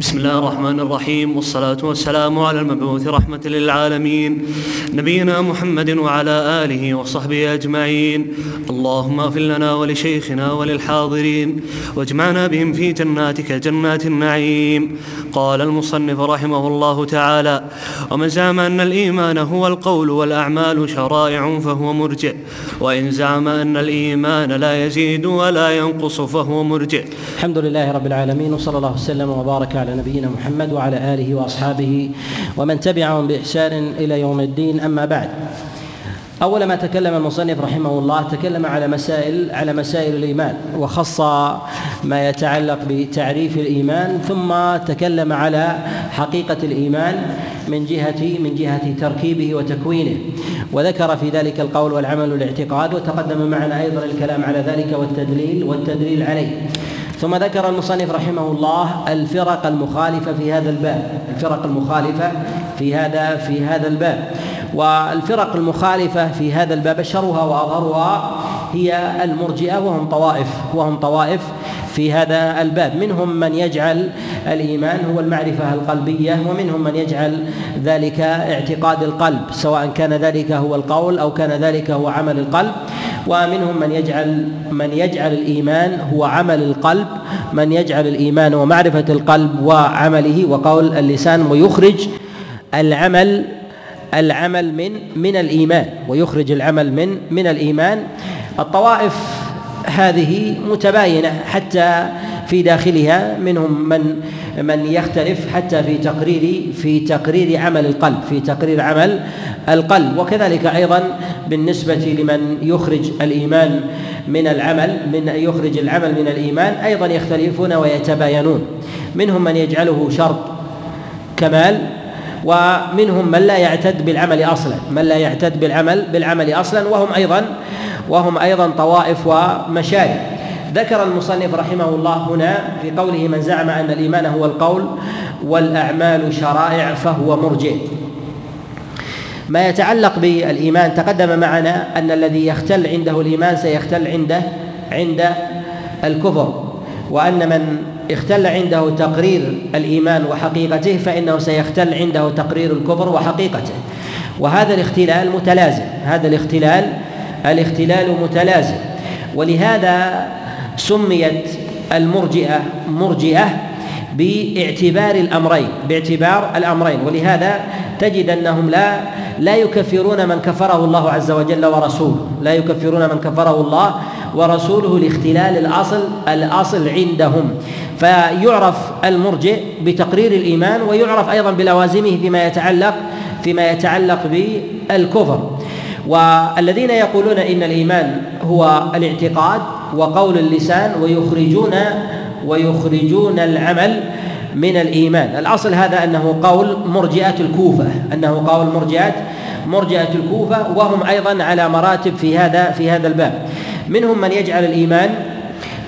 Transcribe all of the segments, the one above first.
بسم الله الرحمن الرحيم والصلاة والسلام على المبعوث رحمة للعالمين. نبينا محمد وعلى آله وصحبه أجمعين. اللهم اغفر لنا ولشيخنا وللحاضرين واجمعنا بهم في جناتك جنات النعيم. قال المصنف رحمه الله تعالى ومن زعم أن الإيمان هو القول والأعمال شرائع فهو مرجئ وإن زعم أن الإيمان لا يزيد ولا ينقص فهو مرجئ الحمد لله رب العالمين وصلى الله وسلم وبارك على نبينا محمد وعلى آله وأصحابه ومن تبعهم بإحسان إلى يوم الدين. أما بعد أول ما تكلم المصنف رحمه الله تكلم على مسائل على مسائل الإيمان وخص ما يتعلق بتعريف الإيمان ثم تكلم على حقيقة الإيمان من جهة من جهة تركيبه وتكوينه. وذكر في ذلك القول والعمل والاعتقاد وتقدم معنا أيضا الكلام على ذلك والتدليل والتدليل عليه. ثم ذكر المصنف رحمه الله الفرق المخالفة في هذا الباب الفرق المخالفة في هذا في هذا الباب. والفرق المخالفة في هذا الباب أشهرها وأظهرها هي المرجئة وهم طوائف وهم طوائف في هذا الباب. منهم من يجعل الإيمان هو المعرفة القلبية ومنهم من يجعل ذلك اعتقاد القلب سواء كان ذلك هو القول أو كان ذلك هو عمل القلب. ومنهم من يجعل من يجعل الإيمان هو عمل القلب من يجعل الإيمان ومعرفة القلب وعمله وقول اللسان ويخرج العمل العمل من من الإيمان ويخرج العمل من من الإيمان. الطوائف هذه متباينة حتى في داخلها منهم من من يختلف حتى في تقرير في تقرير عمل القلب في تقرير عمل القلب. وكذلك أيضا بالنسبة لمن يخرج الإيمان من العمل من يخرج العمل من الإيمان أيضا يختلفون ويتباينون. منهم من يجعله شرط كمال ومنهم من لا يعتد بالعمل أصلا من لا يعتد بالعمل بالعمل أصلا. وهم أيضا وهم أيضا طوائف ومشارب. ذكر المصنف رحمه الله هنا في قوله من زعم أن الإيمان هو القول والأعمال شرائع فهو مرجئ. ما يتعلق بالإيمان تقدم معنا أن الذي يختل عنده الإيمان سيختل عنده عند الكفر وأن من اختل عنده تقرير الإيمان وحقيقته فإنه سيختل عنده تقرير الكفر وحقيقته. وهذا الاختلال متلازم هذا الاختلال الاختلال متلازم. ولهذا سميت المرجئة مرجئة باعتبار الأمرين باعتبار الأمرين ولهذا تجد أنهم لا لا يكفرون من كفره الله عز وجل ورسوله لا يكفرون من كفره الله ورسوله لاختلال الأصل الأصل عندهم. فيعرف المرجئ بتقرير الإيمان ويعرف أيضا بلوازمه فيما يتعلق فيما يتعلق بالكفر. والذين يقولون إن الإيمان هو الاعتقاد وقول اللسان ويخرجون ويخرجون العمل من الإيمان. الأصل هذا أنه قول مرجئة الكوفة. أنه قول مرجئه مرجئة الكوفة وهم أيضا على مراتب في هذا في هذا الباب. منهم من يجعل الايمان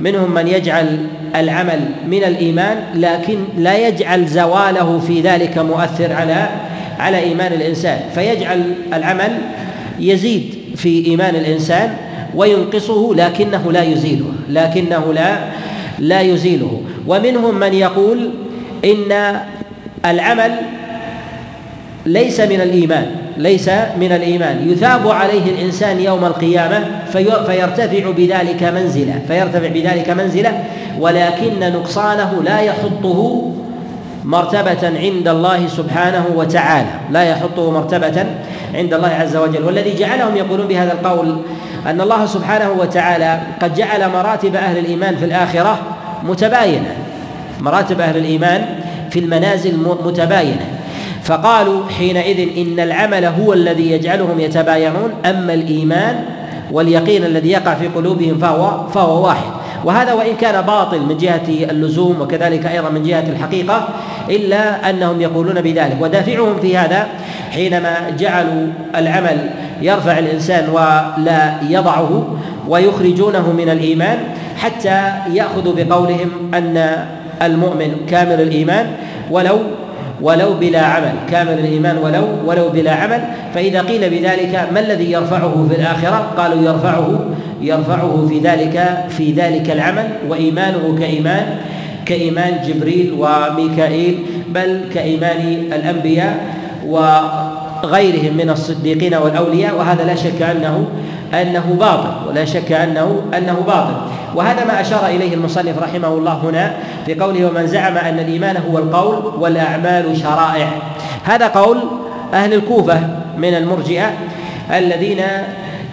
منهم من يجعل العمل من الإيمان لكن لا يجعل زواله في ذلك مؤثر على على إيمان الإنسان. فيجعل العمل يزيد في إيمان الإنسان وينقصه لكنه لا يزيله لكنه لا لا يزيله. ومنهم من يقول إن العمل ليس من الإيمان ليس من الإيمان. يثاب عليه الإنسان يوم القيامة فيرتفع بذلك منزلة فيرتفع بذلك منزلة ولكن نقصانه لا يحطه مرتبة عند الله سبحانه وتعالى. لا يحطه مرتبة عند الله عز وجل. والذي جعلهم يقولون بهذا القول أن الله سبحانه وتعالى قد جعل مراتب أهل الإيمان في الآخرة متباينة. مراتب أهل الإيمان في المنازل متباينة. فقالوا حينئذ إن العمل هو الذي يجعلهم يتباينون أما الإيمان واليقين الذي يقع في قلوبهم فهو فهو واحد. وهذا وإن كان باطل من جهة اللزوم وكذلك أيضا من جهة الحقيقة إلا أنهم يقولون بذلك ودافعهم في هذا حينما جعلوا العمل يرفع الإنسان ولا يضعه ويخرجونه من الإيمان حتى ياخذوا بقولهم أن المؤمن كامل الإيمان ولو ولو بلا عمل. كامل الايمان ولو ولو بلا عمل. فإذا قيل بذلك ما الذي يرفعه في الآخرة؟ قالوا يرفعه يرفعه في ذلك في ذلك العمل. وإيمانه كإيمان كإيمان جبريل وميكائيل بل كإيمان الأنبياء وغيرهم من الصديقين والأولياء. وهذا لا شك أنه أنه باطل ولا شك أنه أنه باطل. وهذا ما أشار إليه المصنف رحمه الله هنا في قوله ومن زعم أن الإيمان هو القول والأعمال شرائع. هذا قول أهل الكوفة من المرجئة الذين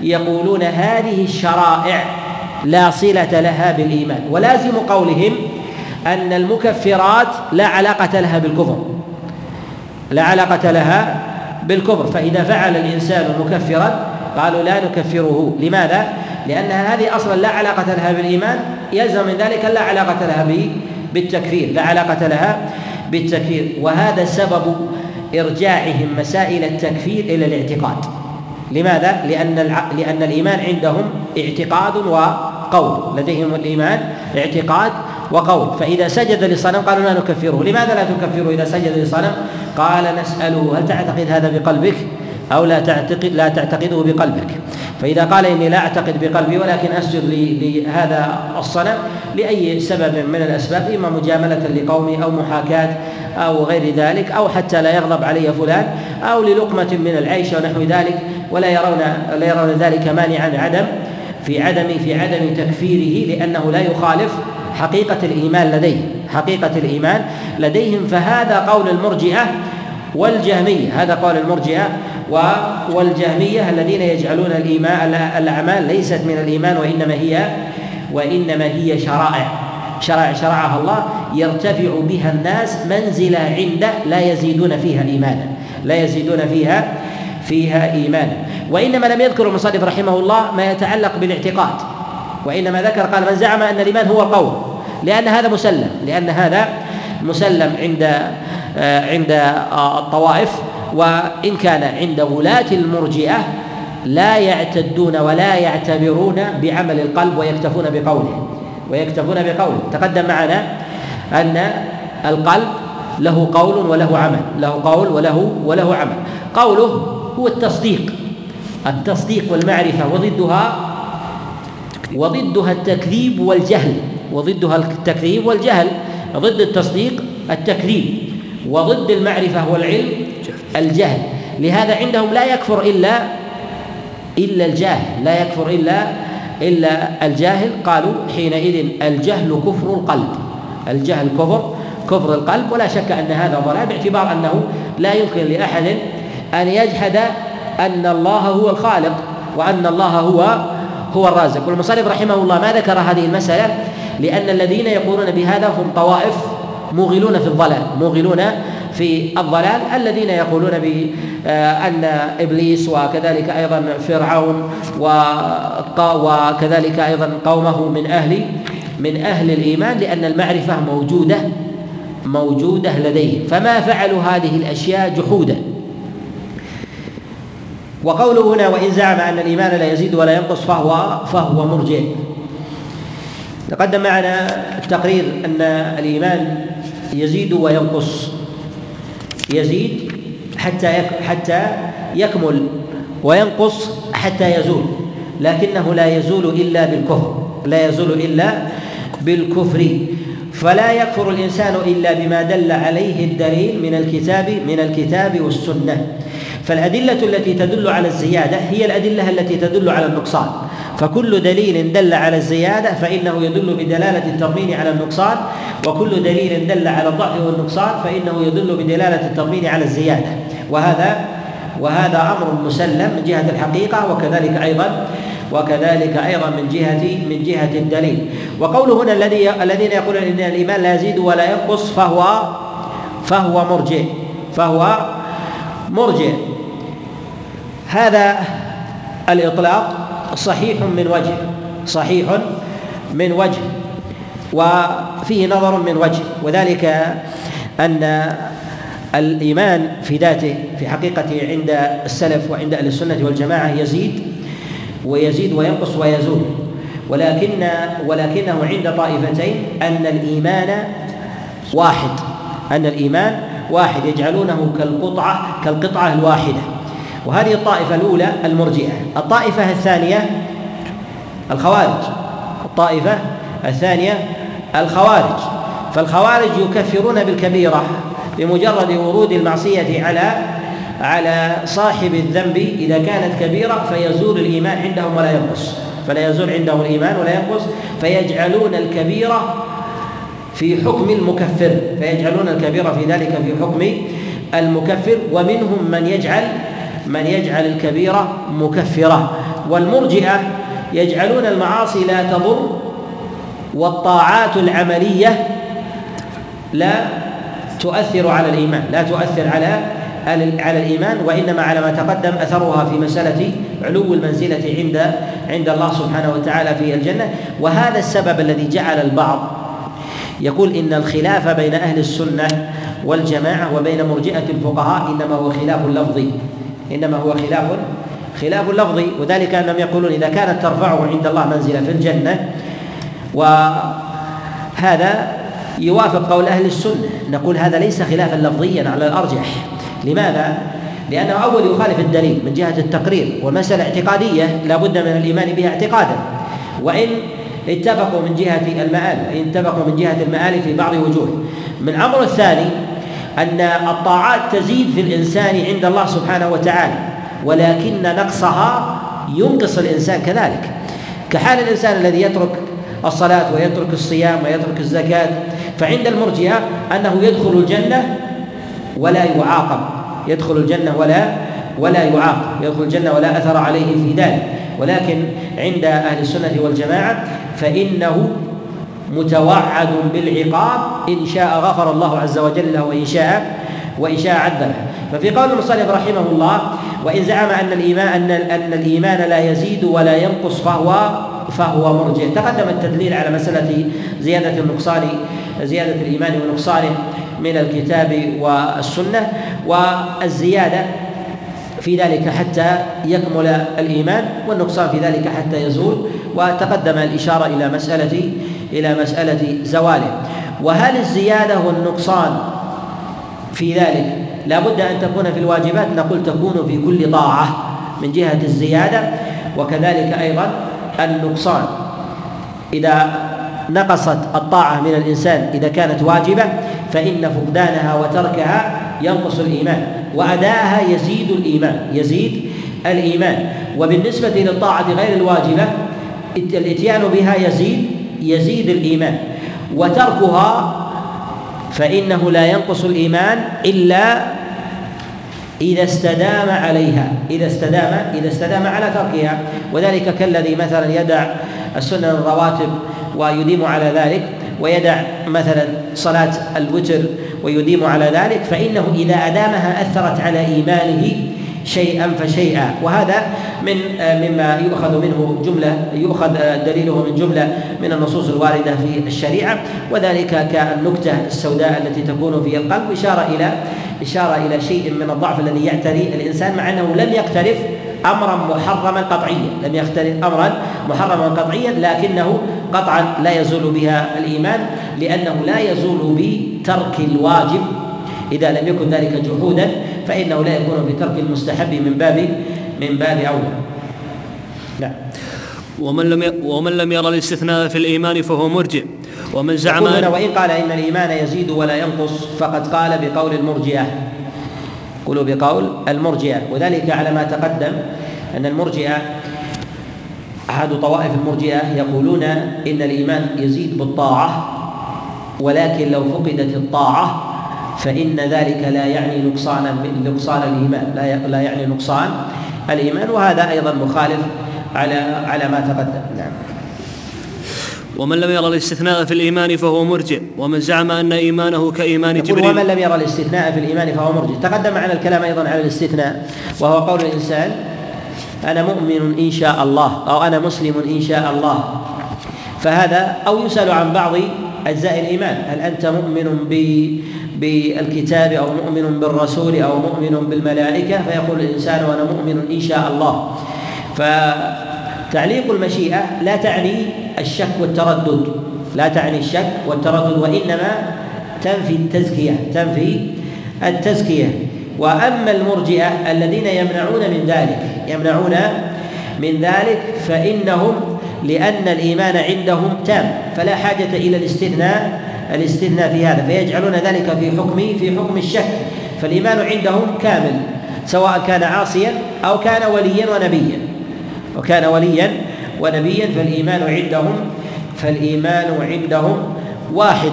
يقولون هذه الشرائع لا صلة لها بالإيمان. ولازم قولهم أن المكفرات لا علاقة لها بالكفر. لا علاقة لها بالكفر. فإذا فعل الإنسان مكفرا قالوا لا نكفره. لماذا؟ لأن هذه أصلا لا علاقة لها بالإيمان يلزم من ذلك لا علاقة لها بالتكفير لا علاقة لها بالتكفير. وهذا سبب إرجاعهم مسائل التكفير إلى الاعتقاد. لماذا؟ لأن لأن الإيمان عندهم اعتقاد وقول. لديهم الإيمان اعتقاد وقول. فإذا سجد لصنم قالوا لا نكفره. لماذا لا تكفره إذا سجد لصنم؟ قال نسأله هل تعتقد هذا بقلبك؟ أو لا تعتقد لا تعتقده بقلبك. فإذا قال إني لا أعتقد بقلبي ولكن أسجد لهذا الصنم لأي سبب من الأسباب إما مجاملة لقومي أو محاكاة أو غير ذلك أو حتى لا يغضب علي فلان أو للقمة من العيش ونحو ذلك ولا يرون لا يرون ذلك مانعا عدم في عدم في عدم تكفيره لأنه لا يخالف حقيقة الإيمان لديه. حقيقة الإيمان لديهم. فهذا قول المرجئة والجهمية. هذا قول المرجئة والجهمية الذين يجعلون الإيمان الأعمال ليست من الإيمان وإنما هي وإنما هي شرائع. شرائع شرعها الله يرتفع بها الناس منزلة عنده لا يزيدون فيها إيمانا. لا يزيدون فيها فيها إيمانا. وإنما لم يذكر المصنف رحمه الله ما يتعلق بالاعتقاد. وإنما ذكر قال من زعم أن الإيمان هو القول. لأن هذا مسلم. لأن هذا مسلم عند عند الطوائف. وإن كان عند ولاة المرجئة لا يعتدون ولا يعتبرون بعمل القلب ويكتفون بقوله ويكتفون بقوله. تقدم معنا أن القلب له قول وله عمل له قول وله وله عمل. قوله هو التصديق التصديق والمعرفة وضدها وضدها التكذيب والجهل وضدها التكذيب والجهل ضد التصديق التكذيب وضد المعرفة والعلم الجهل. لهذا عندهم لا يكفر إلا إلا الجاهل. لا يكفر إلا إلا الجاهل. قالوا حينئذ الجهل كفر القلب. الجهل كفر كفر القلب. ولا شك أن هذا ضلال باعتبار أنه لا يمكن لأحد أن يجحد أن الله هو الخالق وأن الله هو هو الرازق. والمصنف رحمه الله ما ذكر هذه المسألة لأن الذين يقولون بهذا هم طوائف موغلون في الضلال موغلون في الضلال الذين يقولون بأن إبليس وكذلك أيضا فرعون وكذلك أيضا قومه من أهل من أهل الإيمان لأن المعرفة موجودة موجودة لديهم. فما فعلوا هذه الأشياء جحودا؟ وقوله هنا وإن زعم أن الإيمان لا يزيد ولا ينقص فهو فهو مرجئ. تقدم معنا التقرير أن الإيمان يزيد وينقص. يزيد حتى حتى يكمل وينقص حتى يزول. لكنه لا يزول إلا بالكفر لا يزول إلا بالكفر. فلا يكفر الإنسان إلا بما دل عليه الدليل من الكتاب من الكتاب والسنة. فالأدلة التي تدل على الزيادة هي الأدلة التي تدل على النقصان. فكل دليل دل على الزيادة فإنه يدل بدلالة التضمين على النقصان وكل دليل دل على الضعف والنقصان فإنه يدل بدلالة التضمين على الزيادة. وهذا وهذا أمر مسلم من جهة الحقيقة وكذلك أيضا وكذلك أيضا من جهة من جهة الدليل. وقوله هنا الذي الذين يقولون إن الإيمان لا يزيد ولا ينقص فهو فهو مرجئ. فهو مرجئ. هذا الإطلاق صحيح من وجه صحيح من وجه. وفيه نظر من وجه. وذلك أن الإيمان في ذاته في حقيقته عند السلف وعند أهل السنة والجماعة يزيد ويزيد وينقص ويزول. ولكن ولكنه عند طائفتين أن الإيمان واحد. أن الإيمان واحد. يجعلونه كالقطعة كالقطعة الواحدة. وهذه الطائفة الأولى المرجئة. الطائفة الثانية الخوارج. الطائفة الثانية الخوارج. فالخوارج يكفرون بالكبيرة بمجرد ورود المعصية على على صاحب الذنب إذا كانت كبيرة فيزول الإيمان عندهم ولا ينقص. فلا يزول عندهم الإيمان ولا ينقص. فيجعلون الكبيرة في حكم المكفر. فيجعلون الكبيرة في ذلك في حكم المكفر. ومنهم من يجعل من يجعل الكبيرة مكفرة. والمرجئة يجعلون المعاصي لا تضر والطاعات العملية لا تؤثر على الإيمان لا تؤثر على على الإيمان وإنما على ما تقدم أثرها في مسألة علو المنزلة عند عند الله سبحانه وتعالى في الجنة. وهذا السبب الذي جعل البعض يقول إن الخلاف بين أهل السنة والجماعة وبين مرجئة الفقهاء إنما هو خلاف لفظي إنما هو خلاف خلاف لفظي وذلك أنهم يقولون إذا كانت ترفعه عند الله منزلة في الجنة وهذا يوافق قول أهل السنة. نقول هذا ليس خلافا لفظيا على الأرجح. لماذا؟ لأنه أول يخالف الدليل من جهة التقرير والمسألة اعتقادية لا بد من الإيمان بها اعتقادا. وإن اتفقوا من جهة المآل وإن اتفقوا من جهة المآل في بعض وجوه. من الأمر الثاني أن الطاعات تزيد في الإنسان عند الله سبحانه وتعالى ولكن نقصها ينقص الإنسان كذلك. كحال الإنسان الذي يترك الصلاة ويترك الصيام ويترك الزكاة فعند المرجئة أنه يدخل الجنة ولا يعاقب. يدخل الجنة ولا ولا يعاقب. يدخل الجنة ولا أثر عليه في ذلك. ولكن عند أهل السنة والجماعة فإنه متوعد بالعقاب إن شاء غفر الله عز وجل له وإن شاء وإن شاء عذبه. ففي قول المصنف رحمه الله وإن زعم أن الإيمان أن أن الإيمان لا يزيد ولا ينقص فهو فهو مرجع تقدم التدليل على مسألة زيادة النقصان زيادة الإيمان ونقصانه من الكتاب والسنة والزيادة في ذلك حتى يكمل الإيمان والنقصان في ذلك حتى يزول وتقدم الإشارة إلى مسألة إلى مسألة زواله. وهل الزيادة والنقصان في ذلك لا بد أن تكون في الواجبات؟ نقول تكون في كل طاعة من جهة الزيادة وكذلك أيضا النقصان. إذا نقصت الطاعة من الإنسان إذا كانت واجبة فإن فقدانها وتركها ينقص الإيمان وأداءها يزيد الإيمان يزيد الإيمان. وبالنسبة للطاعة غير الواجبة الإتيان بها يزيد يزيد الإيمان. وتركها فإنه لا ينقص الإيمان إلا إذا استدام عليها إذا استدام إذا استدام على تركها. وذلك كالذي مثلا يدع السنن الرواتب ويديم على ذلك ويدع مثلا صلاة الوتر ويديم على ذلك فإنه إذا أدامها أثرت على إيمانه شيئا فشيئا. وهذا من مما يؤخذ منه جملة يؤخذ دليله من جملة من النصوص الواردة في الشريعة وذلك كالنكتة السوداء التي تكون في القلب إشارة إلى إشارة إلى شيء من الضعف الذي يعتري الإنسان مع أنه لم يقترف أمرا محرما قطعيا. لم يختلف أمرا محرما قطعيا لكنه قطعا لا يزول بها الإيمان لأنه لا يزول بترك الواجب. إذا لم يكن ذلك جحودا فإنه لا يكون بترك المستحب من باب من باب أولى. نعم. ومن لم ومن لم يرى الاستثناء في الإيمان فهو مرجئ. ومن زعم أن وإن قال إن الإيمان يزيد ولا ينقص فقد قال بقول المرجئة. قولوا بقول المرجئة وذلك على ما تقدم أن المرجئة أحد طوائف المرجئة يقولون إن الإيمان يزيد بالطاعة ولكن لو فقدت الطاعة فإن ذلك لا يعني نقصان نقصان الإيمان لا لا يعني نقصان الإيمان وهذا أيضا مخالف على على ما تقدم. ومن لم يرى الاستثناء في الإيمان فهو مرجئ ومن زعم أن إيمانه كإيمان جبريل. ومن لم يرى الاستثناء في الإيمان فهو مرجئ. تقدم معنا الكلام أيضا على الاستثناء وهو قول الإنسان أنا مؤمن إن شاء الله أو أنا مسلم إن شاء الله. فهذا أو يسأل عن بعض أجزاء الإيمان. هل أنت مؤمن بالكتاب أو مؤمن بالرسول أو مؤمن بالملائكة؟ فيقول الإنسان وأنا مؤمن إن شاء الله. فتعليق المشيئة لا تعني الشك والتردد. لا تعني الشك والتردد وإنما تنفي التزكية تنفي التزكية. وأما المرجئة الذين يمنعون من ذلك يمنعون من ذلك فإنهم لأن الإيمان عندهم تام فلا حاجة إلى الاستثناء الاستثناء في هذا فيجعلون ذلك في حكم في حكم الشك. فالإيمان عندهم كامل سواء كان عاصيا أو كان وليا ونبيا. وكان وليا ونبيا فالإيمان عندهم فالإيمان عندهم واحد.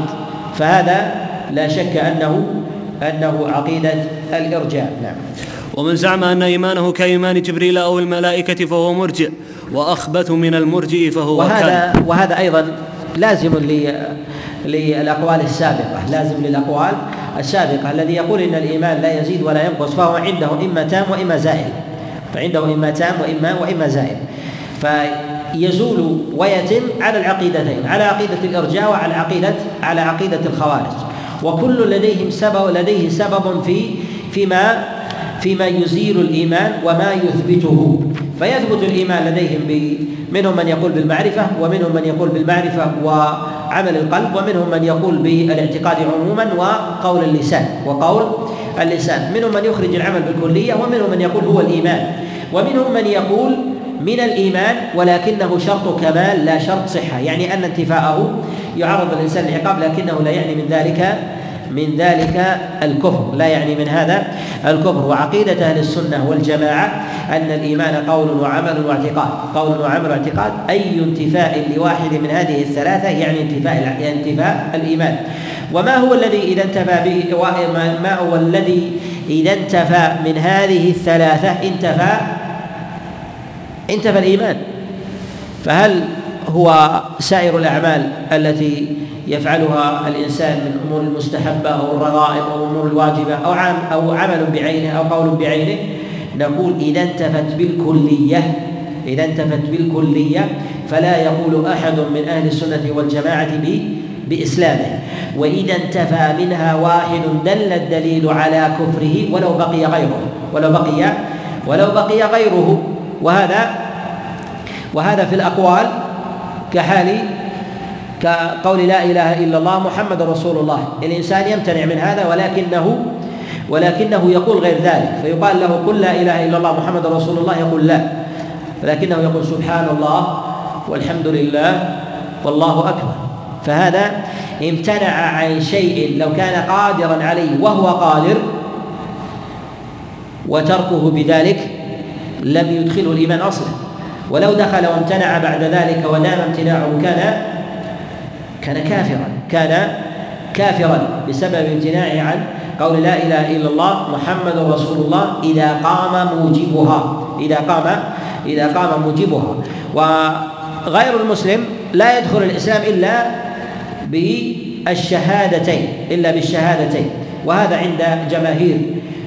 فهذا لا شك أنه أنه عقيدة الإرجاء. نعم. ومن زعم أن إيمانه كإيمان جبريل أو الملائكة فهو مرجئ وأخبث من المرجئ فهو وهذا كان وهذا أيضا لازم للأقوال السابقة لازم للأقوال السابقة. الذي يقول إن الإيمان لا يزيد ولا ينقص فهو عنده إما تام وإما زائل فعنده إما تام وإما وإما زائل فيزول ويتم على العقيدتين على عقيدة الإرجاء وعلى عقيدة على عقيدة الخوارج. وكل لديهم سبب لديه سبب في فيما فيما يزيل الإيمان وما يثبته. فيثبت الإيمان لديهم منهم من يقول بالمعرفة ومنهم من يقول بالمعرفة وعمل القلب ومنهم من يقول بالاعتقاد عموما وقول اللسان وقول اللسان. منهم من يخرج العمل بالكلية ومنهم من يقول هو الإيمان. ومنهم من يقول من الإيمان ولكنه شرط كمال لا شرط صحة. يعني أن انتفاءه يعرض الإنسان للعقاب لكنه لا يعني من ذلك من ذلك الكفر. لا يعني من هذا الكفر. وعقيدة أهل السنة والجماعة أن الإيمان قول وعمل واعتقاد. قول وعمل واعتقاد أي انتفاء لواحد من هذه الثلاثة يعني انتفاء انتفاء الإيمان. وما هو الذي إذا انتفى به ما هو الذي إذا انتفى من هذه الثلاثة انتفى انتفى الإيمان. فهل هو سائر الأعمال التي يفعلها الإنسان من أمور المستحبة أو الرغائب أو الأمور الواجبة أو عام أو عمل بعينه أو قول بعينه؟ نقول إذا انتفت بالكلية إذا انتفت بالكلية فلا يقول أحد من أهل السنة والجماعة بإسلامه. وإذا انتفى منها واحد دل الدليل على كفره ولو بقي غيره ولو بقي ولو بقي غيره. وهذا وهذا في الأقوال كحال كقول لا إله إلا الله محمد رسول الله. الإنسان يمتنع من هذا ولكنه ولكنه يقول غير ذلك فيقال له قل لا إله إلا الله محمد رسول الله يقول لا ولكنه يقول سبحان الله والحمد لله والله أكبر. فهذا امتنع عن شيء لو كان قادرا عليه وهو قادر وتركه بذلك لم يدخله الإيمان أصلا. ولو دخل وامتنع بعد ذلك ودام امتناعه كان كان كافرا. كان كافرا بسبب امتناعه عن قول لا إله إلا الله محمد رسول الله إذا قام موجبها. إذا قام إذا قام موجبها. وغير المسلم لا يدخل الإسلام إلا بالشهادتين إلا بالشهادتين. وهذا عند جماهير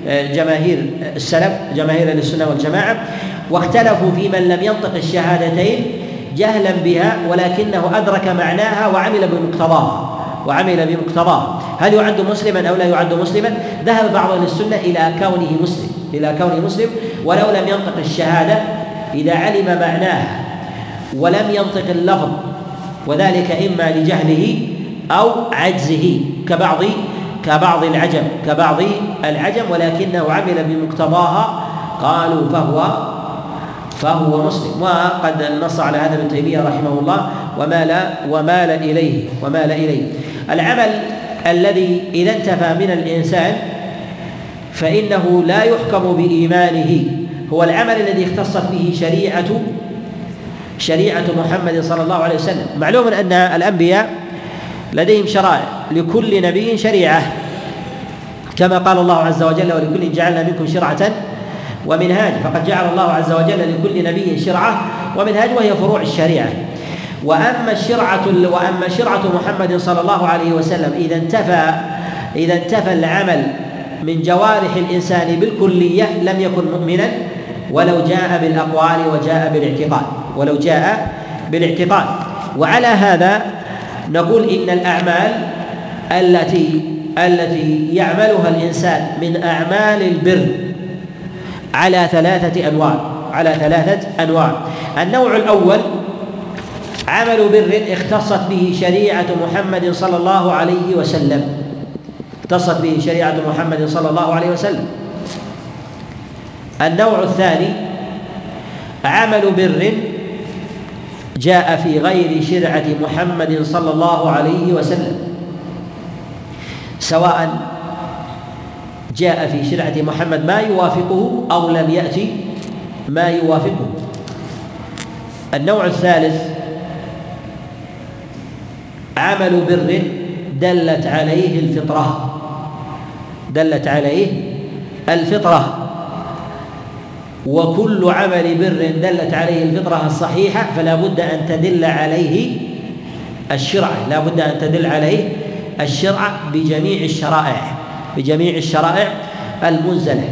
جماهير السلف جماهير السنة والجماعة واختلفوا في من لم ينطق الشهادتين جهلا بها ولكنه أدرك معناها وعمل بمقتضاها وعمل بمقتضاها هل يعد مسلما أو لا يعد مسلما؟ ذهب بعض أهل السنة إلى كونه مسلم إلى كونه مسلم ولو لم ينطق الشهادة إذا علم معناها ولم ينطق اللفظ وذلك إما لجهله أو عجزه كبعض كبعض العجم كبعض العجم ولكنه عمل بمقتضاها. قالوا فهو فهو مسلم. وقد نص على هذا ابن تيمية رحمه الله ومال ومال إليه ومال إليه. العمل الذي إذا انتفى من الإنسان فإنه لا يحكم بإيمانه. هو العمل الذي اختصت به شريعة شريعة محمد صلى الله عليه وسلم. معلوم أن الأنبياء لديهم شرائع لكل نبي شريعة كما قال الله عز وجل ولكل جعلنا منكم شرعة ومنهاج. فقد جعل الله عز وجل لكل نبي شرعة ومنهاج وهي فروع الشريعة. وأما الشرعة وأما شرعة محمد صلى الله عليه وسلم إذا انتفى إذا انتفى العمل من جوارح الإنسان بالكلية لم يكن مؤمنا ولو جاء بالأقوال وجاء بالإعتقاد ولو جاء بالإعتقاد. وعلى هذا نقول إن الأعمال التي التي يعملها الإنسان من أعمال البر على ثلاثة أنواع على ثلاثة أنواع. النوع الأول عمل بر اختصت به شريعة محمد صلى الله عليه وسلم. اختصت به شريعة محمد صلى الله عليه وسلم. النوع الثاني عمل بر جاء في غير شرعة محمد صلى الله عليه وسلم. سواء جاء في شرعة محمد ما يوافقه أو لم يأتي ما يوافقه. النوع الثالث عمل بر دلت عليه الفطرة. دلت عليه الفطرة. وكل عمل بر دلت عليه الفطرة الصحيحة فلا بد أن تدل عليه الشرعة لا بد أن تدل عليه الشرعة بجميع الشرائع بجميع الشرائع المنزلة.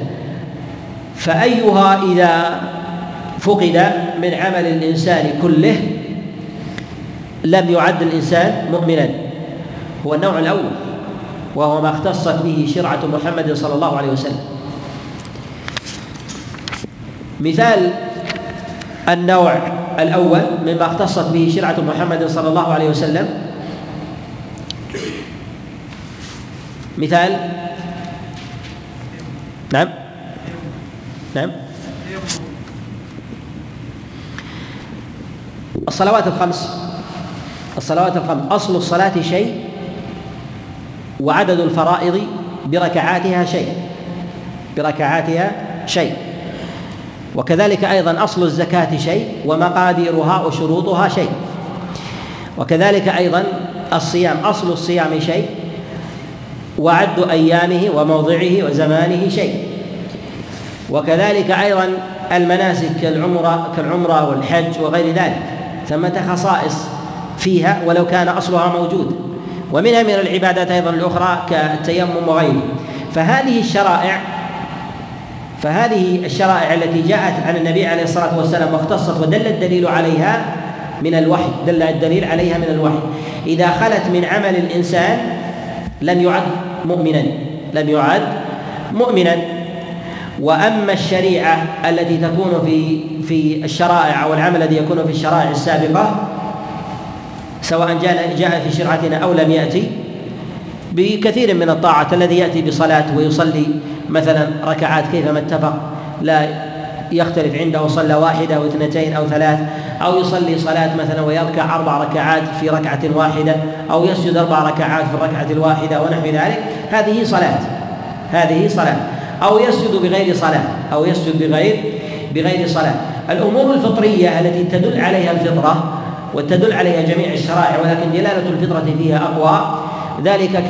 فأيها إذا فقد من عمل الإنسان كله لم يعد الإنسان مؤمنا هو النوع الأول وهو ما اختصت به شرعة محمد صلى الله عليه وسلم. مثال النوع الأول مما اختصت به شرعة محمد صلى الله عليه وسلم. مثال نعم. نعم. الصلوات الخمس. الصلوات الخمس. أصل الصلاة شيء وعدد الفرائض بركعاتها شيء. بركعاتها شيء. وكذلك أيضا أصل الزكاة شيء ومقاديرها وشروطها شيء. وكذلك أيضا الصيام أصل الصيام شيء وعد أيامه وموضعه وزمانه شيء. وكذلك أيضا المناسك كالعمرة كالعمرة والحج وغير ذلك. ثمة خصائص فيها ولو كان أصلها موجود. ومنها من العبادات أيضا الأخرى كالتيمم وغيره. فهذه الشرائع فهذه الشرائع التي جاءت عن النبي عليه الصلاة والسلام واختصت ودل الدليل عليها من الوحي دل الدليل عليها من الوحي. إذا خلت من عمل الإنسان لم يعد مؤمنا لم يعد مؤمنا. وأما الشريعة التي تكون في في الشرائع أو العمل الذي يكون في الشرائع السابقة سواء جاء جاء في شرعتنا أو لم يأتي بكثير من الطاعات الذي يأتي بصلاة ويصلي مثلا ركعات كيفما اتفق. لا يختلف عنده صلى واحدة أو اثنتين أو ثلاث أو يصلي صلاة مثلا ويركع أربع ركعات في ركعة واحدة أو يسجد أربع ركعات في الركعة الواحدة ونحو ذلك. هذه صلاة هذه صلاة. أو يسجد بغير صلاة أو يسجد بغير بغير صلاة. الأمور الفطرية التي تدل عليها الفطرة وتدل عليها جميع الشرائع ولكن دلالة الفطرة فيها أقوى ذلك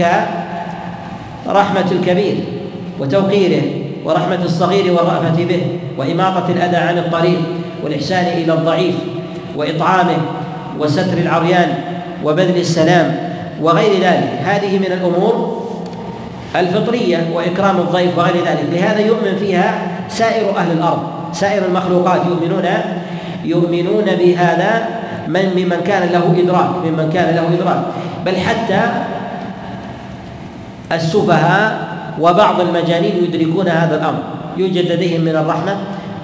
كرحمة الكبير وتوقيره ورحمة الصغير والرأفة به وإماطة الأذى عن الطريق والإحسان إلى الضعيف وإطعامه وستر العريان وبذل السلام وغير ذلك. هذه من الأمور الفطرية وإكرام الضيف وغير ذلك. لهذا يؤمن فيها سائر أهل الأرض سائر المخلوقات يؤمنون يؤمنون بهذا من ممن كان له إدراك ممن كان له إدراك. بل حتى السفهاء وبعض المجانين يدركون هذا الأمر. يوجد لديهم من الرحمة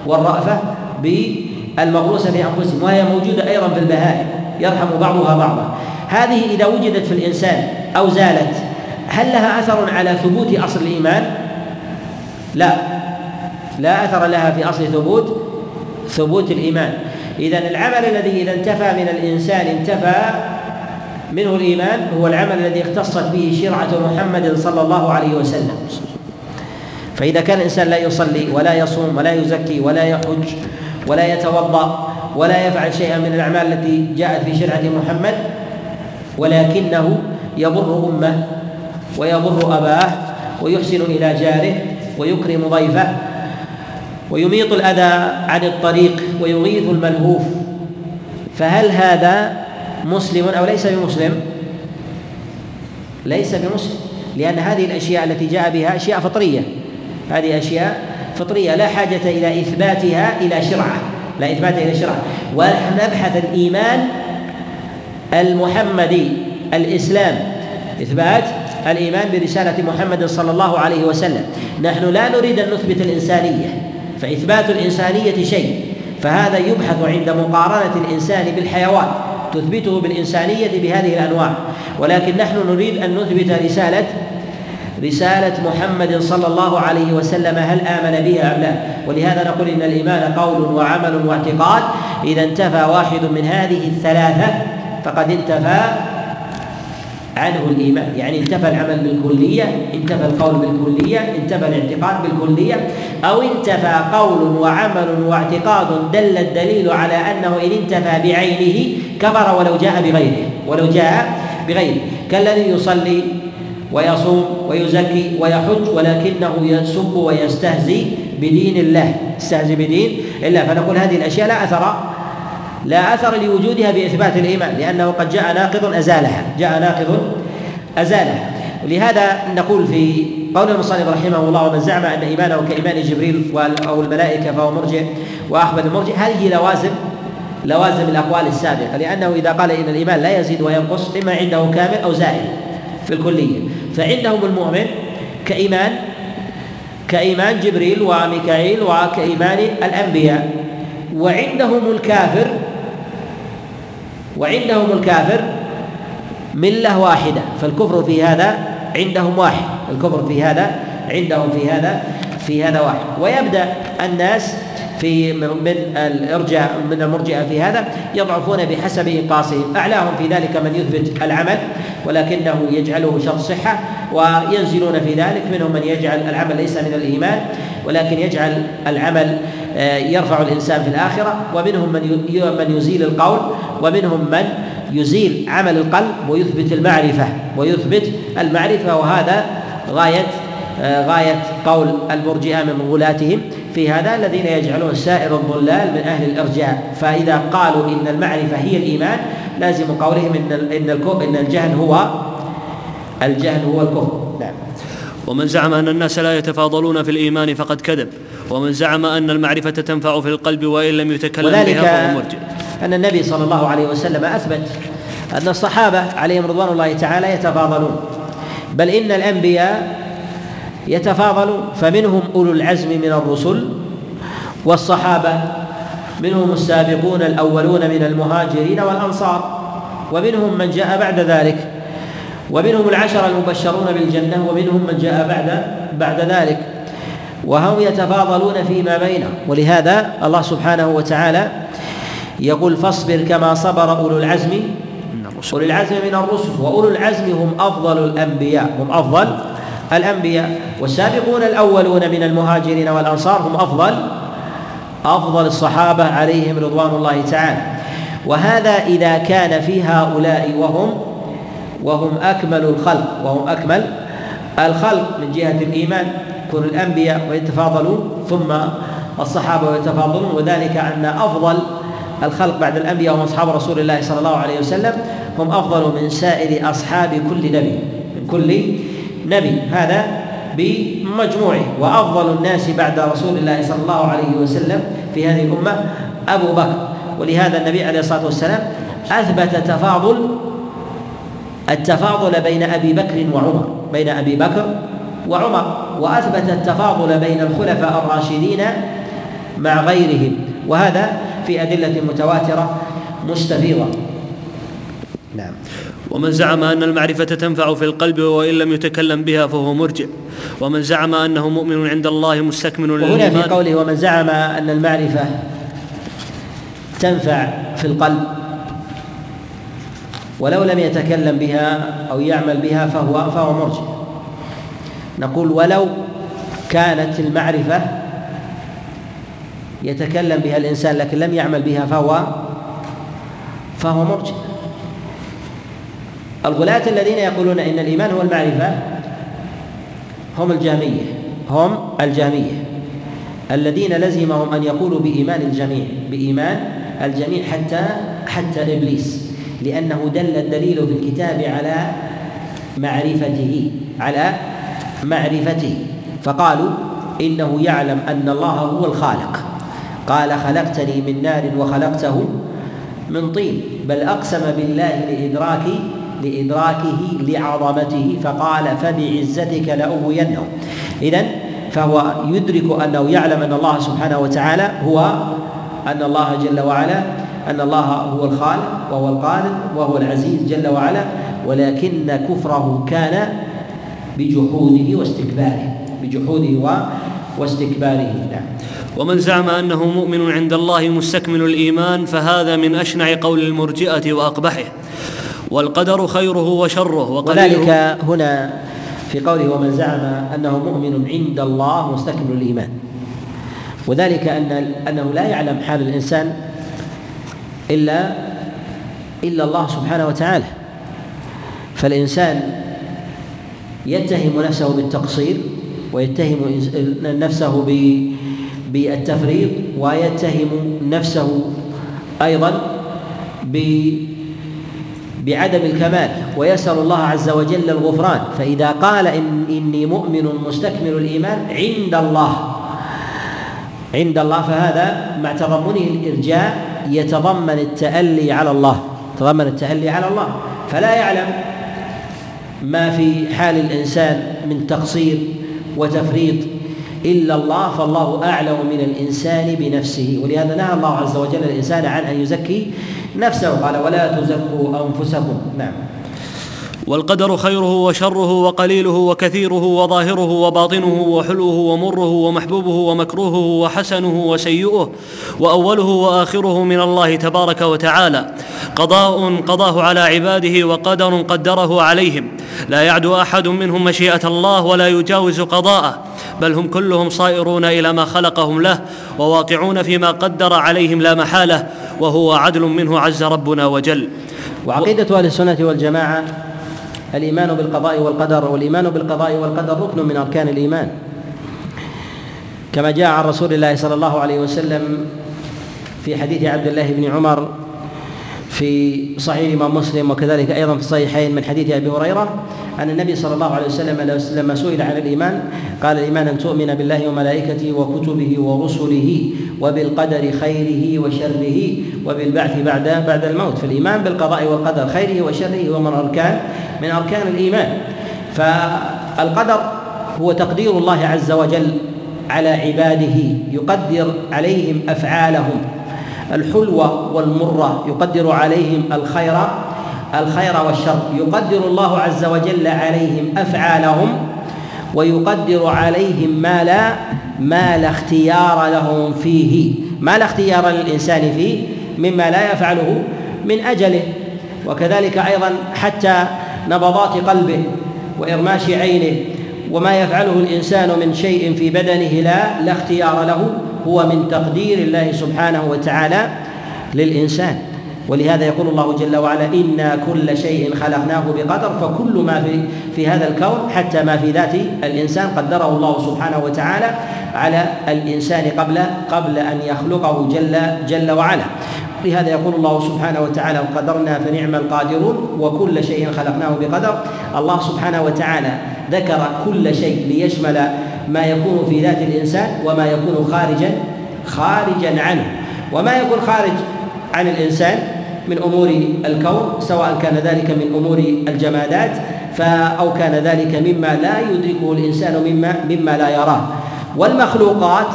والرأفة بالمغروسة في أنفسهم وهي موجودة أيضا في البهائم يرحم بعضها بعضا. هذه إذا وجدت في الإنسان أو زالت هل لها أثر على ثبوت أصل الإيمان؟ لا. لا أثر لها في أصل ثبوت ثبوت الإيمان. إذا العمل الذي إذا انتفى من الإنسان انتفى منه الإيمان هو العمل الذي اختصت به شرعة محمد صلى الله عليه وسلم. فإذا كان الإنسان لا يصلي ولا يصوم ولا يزكي ولا يحج ولا يتوضأ ولا يفعل شيئا من الأعمال التي جاءت في شرعة محمد ولكنه يبر أمه ويبر أباه ويحسن إلى جاره ويكرم ضيفه ويميط الأذى عن الطريق ويغيث الملهوف. فهل هذا مسلم أو ليس بمسلم؟ ليس بمسلم. لأن هذه الأشياء التي جاء بها أشياء فطرية. هذه أشياء فطرية لا حاجة إلى إثباتها إلى شرعة. لا إثباتها إلى شرعة. ونحن نبحث الإيمان المحمدي الإسلام. إثبات الإيمان برسالة محمد صلى الله عليه وسلم. نحن لا نريد أن نثبت الإنسانية فإثبات الإنسانية شيء. فهذا يبحث عند مقارنة الإنسان بالحيوان. تثبته بالإنسانية بهذه الأنواع. ولكن نحن نريد أن نثبت رسالة رسالة محمد صلى الله عليه وسلم هل آمن بها أم لا. ولهذا نقول إن الإيمان قول وعمل واعتقاد. إذا انتفى واحد من هذه الثلاثة فقد انتفى عنه الإيمان. يعني انتفى العمل بالكلية انتفى القول بالكلية انتفى الاعتقاد بالكلية أو انتفى قول وعمل واعتقاد دل الدليل على أنه إن انتفى بعينه كفر ولو جاء بغيره. ولو جاء بغيره. كالذي يصلي ويصوم ويزكي ويحج ولكنه يسب ويستهزي بدين الله. يستهزي بدين الله. فنقول هذه الأشياء لا أثر لا أثر لوجودها بإثبات الإيمان لأنه قد جاء ناقض أزالها جاء ناقض أزالها. ولهذا نقول في قول المصنف رحمه الله ومن زعم أن إيمانه كإيمان جبريل أو الملائكة فهو مرجع وأخبر المرجع هذه لوازم لوازم الأقوال السابقة لأنه إذا قال إن الإيمان لا يزيد وينقص إما عنده كامل أو زائد في الكلية. فعندهم المؤمن كإيمان كإيمان جبريل وميكائيل وكإيمان الأنبياء وعندهم الكافر وعندهم الكافر ملة واحدة فالكفر في هذا عندهم واحد الكفر في هذا عندهم في هذا في هذا واحد. ويبدأ الناس في من الإرجاء من المرجئة في هذا يضعفون بحسب انقاصهم أعلاهم في ذلك من يثبت العمل ولكنه يجعله شرط صحة وينزلون في ذلك منهم من يجعل العمل ليس من الإيمان ولكن يجعل العمل يرفع الإنسان في الآخرة ومنهم من من يزيل القول ومنهم من يزيل عمل القلب ويثبت المعرفة ويثبت المعرفة. وهذا غاية آه، غاية قول المرجئة من غلاتهم في هذا الذين يجعلون سائر الضلال من أهل الإرجاء. فإذا قالوا إن المعرفة هي الإيمان لازم قولهم إن إن إن الجهل هو الجهل هو الكفر. نعم. ومن زعم أن الناس لا يتفاضلون في الإيمان فقد كذب. ومن زعم أن المعرفة تنفع في القلب وإن لم يتكلم بها فهو مرجع أن النبي صلى الله عليه وسلم أثبت أن الصحابة عليهم رضوان الله تعالى يتفاضلون. بل إن الأنبياء يتفاضل فمنهم أولو العزم من الرسل والصحابة منهم السابقون الأولون من المهاجرين والأنصار ومنهم من جاء بعد ذلك ومنهم العشر المبشرون بالجنة ومنهم من جاء بعد بعد ذلك. وهم يتفاضلون فيما بينهم. ولهذا الله سبحانه وتعالى يقول فاصبر كما صبر أولو العزم أولو العزم من الرسل. وأولو العزم هم أفضل الأنبياء هم أفضل الأنبياء. والسابقون الأولون من المهاجرين والأنصار هم أفضل أفضل الصحابة عليهم رضوان الله تعالى. وهذا إذا كان في هؤلاء وهم وهم أكمل الخلق وهم أكمل الخلق من جهة الإيمان. كل الأنبياء ويتفاضلون ثم الصحابة ويتفاضلون وذلك أن أفضل الخلق بعد الأنبياء هم أصحاب رسول الله صلى الله عليه وسلم هم أفضل من سائر أصحاب كل نبي من كل نبي هذا بمجموعه وأفضل الناس بعد رسول الله صلى الله عليه وسلم في هذه الأمة أبو بكر. ولهذا النبي عليه الصلاة والسلام أثبت تفاضل التفاضل بين أبي بكر وعمر بين أبي بكر وعمر وأثبت التفاضل بين الخلفاء الراشدين مع غيرهم. وهذا في أدلة متواترة مستفيضة. نعم. ومن زعم أن المعرفة تنفع في القلب وإن لم يتكلم بها فهو مرجع ومن زعم أنه مؤمن عند الله مستكمل وهنا في قوله ومن زعم أن المعرفة تنفع في القلب ولو لم يتكلم بها أو يعمل بها فهو فهو مرجع نقول ولو كانت المعرفة يتكلم بها الإنسان لكن لم يعمل بها فهو فهو مرجع الغلاة الذين يقولون إن الإيمان هو المعرفة هم الجهمية هم الجهمية الذين لزمهم أن يقولوا بإيمان الجميع بإيمان الجميع حتى حتى إبليس لأنه دل الدليل في الكتاب على معرفته على معرفته. فقالوا إنه يعلم أن الله هو الخالق. قال خلقتني من نار وخلقته من طين بل أقسم بالله لإدراك لإدراكه لعظمته. فقال فبعزتك لأغوينهم إذا فهو يدرك أنه يعلم أن الله سبحانه وتعالى هو أن الله جل وعلا أن الله هو الخالق وهو القادر وهو العزيز جل وعلا ولكن كفره كان بجحوده واستكباره. بجحوده واستكباره. نعم. ومن زعم أنه مؤمن عند الله مستكمل الإيمان فهذا من أشنع قول المرجئة وأقبحه. والقدر خيره وشره وذلك هنا في قوله ومن زعم أنه مؤمن عند الله مستكمل الإيمان. وذلك أن أنه لا يعلم حال الإنسان الا إلا الله سبحانه وتعالى. فالإنسان يتهم نفسه بالتقصير ويتهم نفسه بالتفريط ويتهم نفسه أيضا بعدم الكمال. ويسأل الله عز وجل الغفران. فإذا قال إن إني مؤمن مستكمل الإيمان عند الله. عند الله. فهذا مع تضمنه الإرجاء يتضمن التألي على الله. تضمن التألي على الله. فلا يعلم ما في حال الإنسان من تقصير وتفريط إلا الله فالله أعلم من الإنسان بنفسه. ولهذا نهى الله عز وجل الإنسان عن أن يزكي نفسه. قال ولا تزكوا أنفسكم. نعم. والقدر خيره وشره وقليله وكثيره وظاهره وباطنه وحلوه ومره ومحبوبه ومكروهه وحسنه وسيئه وأوله وآخره من الله تبارك وتعالى. قضاء قضاه على عباده وقدر قدره عليهم. لا يعدو أحد منهم مشيئة الله ولا يجاوز قضاءه. بل هم كلهم صائرون إلى ما خلقهم له وواقعون فيما قدر عليهم لا محالة وهو عدل منه عز ربنا وجل. وعقيدة أهل السنة والجماعة الإيمان بالقضاء والقدر والإيمان بالقضاء والقدر ركن من أركان الإيمان. كما جاء عن رسول الله صلى الله عليه وسلم في حديث عبد الله بن عمر في صحيح الإمام مسلم وكذلك أيضا في الصحيحين من حديث أبي هريرة أن النبي صلى الله عليه وسلم لما سئل عن الإيمان قال الإيمان أن تؤمن بالله وملائكته وكتبه ورسله وبالقدر خيره وشره وبالبعث بعد بعد الموت. فالإيمان بالقضاء والقدر خيره وشره هو من أركان من أركان الإيمان. فالقدر هو تقدير الله عز وجل على عباده يقدر عليهم أفعالهم. الحلوة والمرة يقدر عليهم الخير الخير والشر. يقدر الله عز وجل عليهم أفعالهم ويقدر عليهم ما لا ما لا اختيار لهم فيه. ما لا اختيار للإنسان فيه مما لا يفعله من أجله. وكذلك أيضا حتى نبضات قلبه وإرماش عينه وما يفعله الإنسان من شيء في بدنه لا لا اختيار له هو من تقدير الله سبحانه وتعالى للإنسان. ولهذا يقول الله جل وعلا إنا كل شيء خلقناه بقدر فكل ما في في هذا الكون حتى ما في ذات الإنسان قدره الله سبحانه وتعالى على الإنسان قبل قبل أن يخلقه جل جل وعلا لهذا يقول الله سبحانه وتعالى قدرنا فنعم القادرون وكل شيء خلقناه بقدر. الله سبحانه وتعالى ذكر كل شيء ليشمل ما يكون في ذات الإنسان وما يكون خارجا خارجا عنه. وما يكون خارج عن الإنسان من أمور الكون سواء كان ذلك من أمور الجمادات أو كان ذلك مما لا يدركه الإنسان مما مما لا يراه. والمخلوقات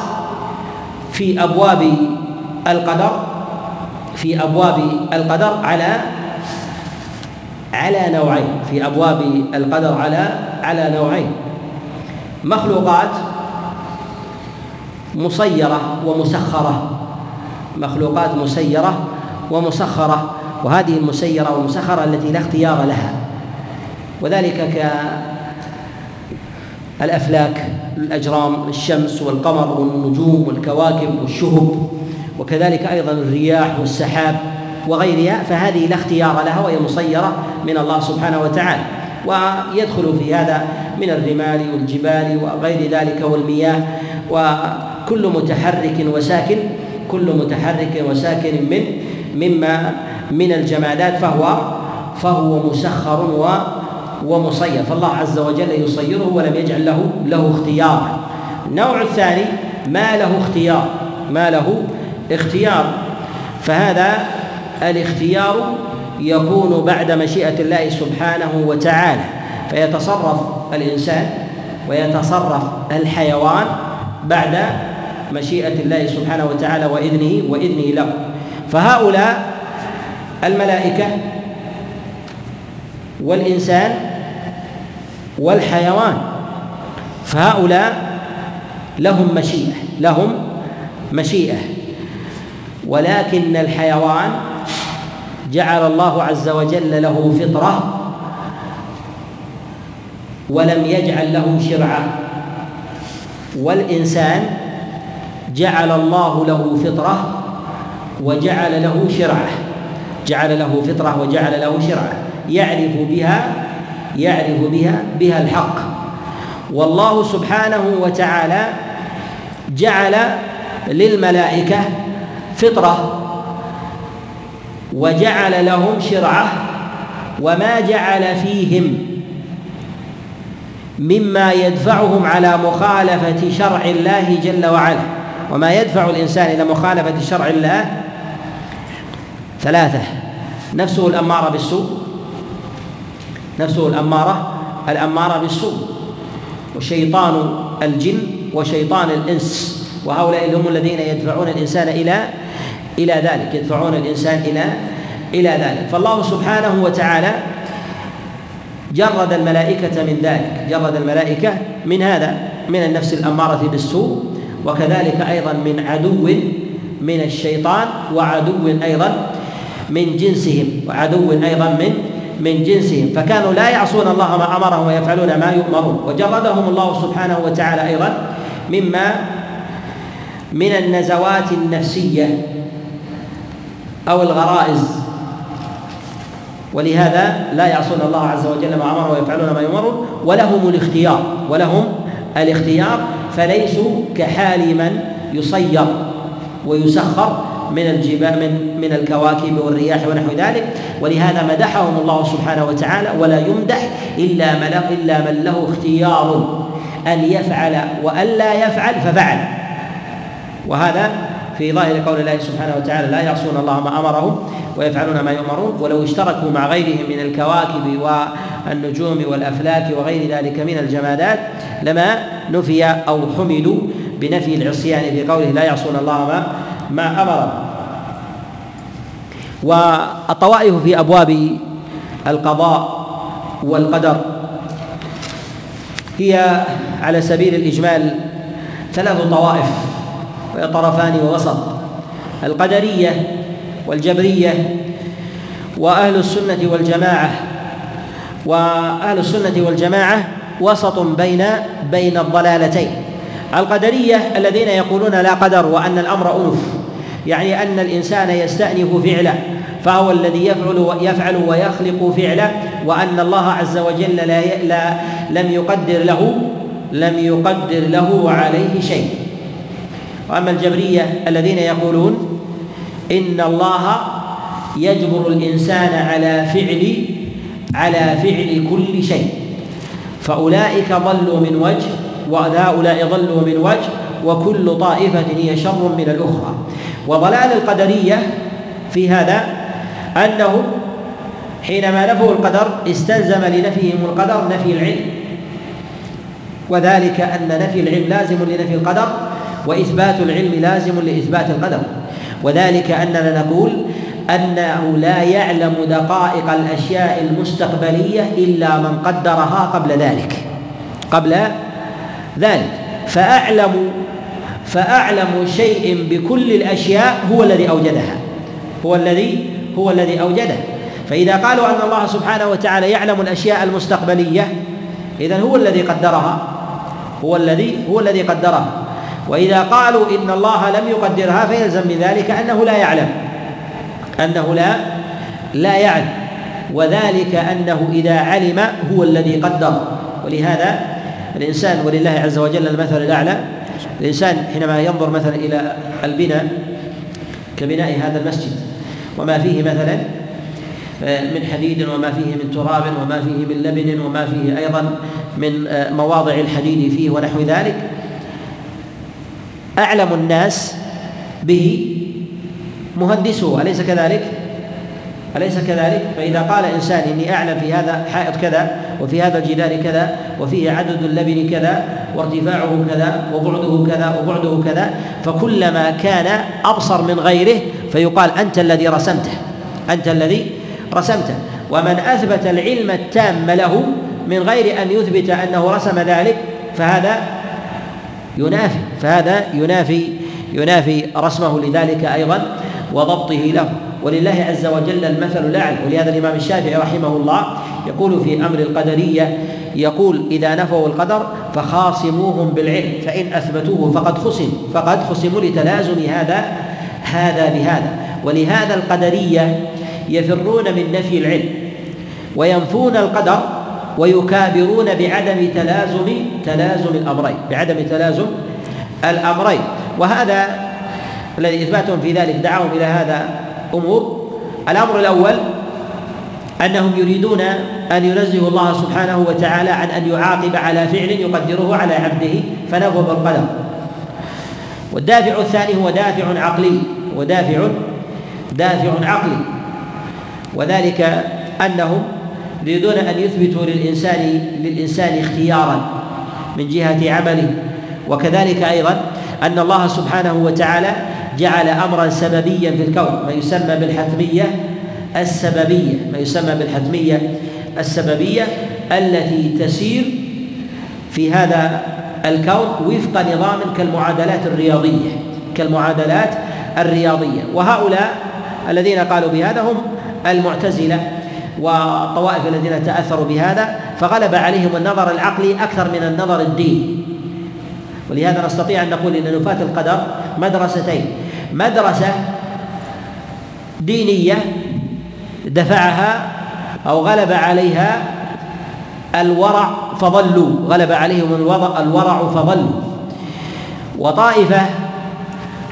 في أبواب القدر في أبواب القدر على على نوعين في أبواب القدر على على نوعين. مخلوقات مسيرة ومسخرة. مخلوقات مسيرة ومسخرة وهذه المسيرة والمسخرة التي لا اختيار لها. وذلك كالأفلاك الأجرام الشمس والقمر والنجوم والكواكب والشهب وكذلك أيضا الرياح والسحاب وغيرها فهذه لا اختيار لها وهي مسيرة من الله سبحانه وتعالى. ويدخل في هذا من الرمال والجبال وغير ذلك والمياه وكل متحرك وساكن كل متحرك وساكن من مما من الجمادات فهو فهو مسخر و ومصير. فالله عز وجل يصيره ولم يجعل له له اختيارا النوع الثاني ما له اختيار. ما له اختيار. فهذا الاختيار يكون بعد مشيئة الله سبحانه وتعالى. فيتصرف الإنسان ويتصرف الحيوان بعد مشيئة الله سبحانه وتعالى وإذنه وإذنه له. فهؤلاء الملائكة والإنسان والحيوان فهؤلاء لهم مشيئة لهم مشيئة. ولكن الحيوان جعل الله عز وجل له فطرة ولم يجعل له شرعة والإنسان جعل الله له فطرة وجعل له شرعة. جعل له فطرة وجعل له شرعة. يعرف بها يعرف بها بها الحق. والله سبحانه وتعالى جعل للملائكة فطرة وجعل لهم شرعة وما جعل فيهم مما يدفعهم على مخالفة شرع الله جل وعلا. وما يدفع الإنسان إلى مخالفة شرع الله ثلاثة. نفسه الأمارة بالسوء. نفسه الأمارة الأمارة بالسوء. وشيطان الجن وشيطان الإنس. وهؤلاء هم الذين يدفعون الإنسان إلى إلى ذلك يدفعون الإنسان إلى إلى ذلك. فالله سبحانه وتعالى جرد الملائكة من ذلك. جرد الملائكة من هذا من النفس الأمارة بالسوء. وكذلك أيضا من عدو من الشيطان وعدو أيضا من جنسهم وعدو أيضا من من جنسهم. فكانوا لا يعصون الله ما أمرهم ويفعلون ما يؤمرون. وجردهم الله سبحانه وتعالى أيضا مما من النزوات النفسية أو الغرائز. ولهذا لا يعصون الله عز وجل ما أمرهم ويفعلون ما يؤمرون. ولهم الاختيار ولهم الاختيار. فليسوا كحال من يصير ويسخر من الجبال من من الكواكب والرياح ونحو ذلك. ولهذا مدحهم الله سبحانه وتعالى ولا يمدح إلا من إلا من له اختيار أن يفعل وأن لا يفعل ففعل. وهذا في ظاهر قول الله سبحانه وتعالى لا يعصون الله ما أمرهم ويفعلون ما يؤمرون ولو اشتركوا مع غيرهم من الكواكب والنجوم والأفلاك وغير ذلك من الجمادات لما نفي أو حملوا بنفي العصيان في قوله لا يعصون الله ما ما أمر. والطوائف في أبواب القضاء والقدر هي على سبيل الإجمال ثلاث طوائف طرفان ووسط القدرية والجبرية وأهل السنة والجماعة. وأهل السنة والجماعة وسط بين بين الضلالتين القدرية الذين يقولون لا قدر وأن الأمر أنف. يعني أن الإنسان يستأنف فعله فهو الذي يفعل يفعل ويخلق فعله وأن الله عز وجل لا, لا لم يقدر له لم يقدر له عليه شيء. وأما الجبرية الذين يقولون إن الله يجبر الإنسان على فعل على فعل كل شيء. فأولئك ضلوا من وجه وهؤلاء ضلوا من وجه وكل طائفة هي شر من الأخرى. وضلال القدرية في هذا انهم حينما نفوا القدر استلزم لنفيهم القدر نفي العلم وذلك أن نفي العلم لازم لنفي القدر وإثبات العلم لازم لإثبات القدر. وذلك أننا نقول أنه لا يعلم دقائق الأشياء المستقبلية إلا من قدرها قبل ذلك قبل ذلك. فأعلم فأعلم شيء بكل الأشياء هو الذي أوجدها. هو الذي هو الذي اوجدها فإذا قالوا أن الله سبحانه وتعالى يعلم الأشياء المستقبلية اذا هو الذي قدرها. هو الذي هو الذي قدرها. وإذا قالوا إن الله لم يقدرها فيلزم من ذلك أنه لا يعلم. أنه لا لا يعلم. وذلك أنه إذا علم هو الذي قدر. ولهذا الإنسان ولله عز وجل المثل الأعلى الإنسان حينما ينظر مثلا إلى البناء كبناء هذا المسجد وما فيه مثلا من حديد وما فيه من تراب وما فيه من لبن وما فيه أيضا من مواضع الحديد فيه ونحو ذلك أعلم الناس به مهندسه أليس كذلك؟ أليس كذلك؟ فإذا قال إنسان إني أعلم في هذا حائط كذا وفي هذا الجدار كذا وفيه عدد اللبن كذا وارتفاعه كذا وبعده كذا وبعده كذا فكلما كان أبصر من غيره فيقال أنت الذي رسمته أنت الذي رسمته. ومن أثبت العلم التام له من غير أن يثبت أنه رسم ذلك فهذا ينافي فهذا ينافي ينافي رسمه لذلك أيضا وضبطه له. ولله عز وجل المثل الأعلى ولهذا الإمام الشافعي رحمه الله يقول في أمر القدرية يقول إذا نفوا القدر فخاصموهم بالعلم فإن أثبتوه فقد خصم فقد خصموا لتلازم هذا هذا بهذا ولهذا القدرية يفرون من نفي العلم وينفون القدر ويكابرون بعدم تلازم تلازم الأمرين بعدم تلازم الأمرين. وهذا الذي إثباتهم في ذلك دعاهم إلى هذا أمور الأمر الأول أنهم يريدون أن ينزهوا الله سبحانه وتعالى عن أن يعاقب على فعل يقدره على عبده فنفوا بالقدر والدافع الثاني هو دافع عقلي ودافع دافع عقلي. وذلك أنهم يريدون أن يثبتوا للإنسان للإنسان اختيارا من جهة عمله. وكذلك أيضا أن الله سبحانه وتعالى جعل أمرا سببيا في الكون ما يسمى بالحتمية السببية ما يسمى بالحتمية السببية التي تسير في هذا الكون وفق نظام كالمعادلات الرياضية كالمعادلات الرياضية. وهؤلاء الذين قالوا بهذا هم المعتزلة والطوائف الذين تأثروا بهذا فغلب عليهم النظر العقلي أكثر من النظر الديني. ولهذا نستطيع أن نقول إن نفاة القدر مدرستين. مدرسة دينية دفعها أو غلب عليها الورع فضلوا غلب عليهم الورع فضلوا وطائفة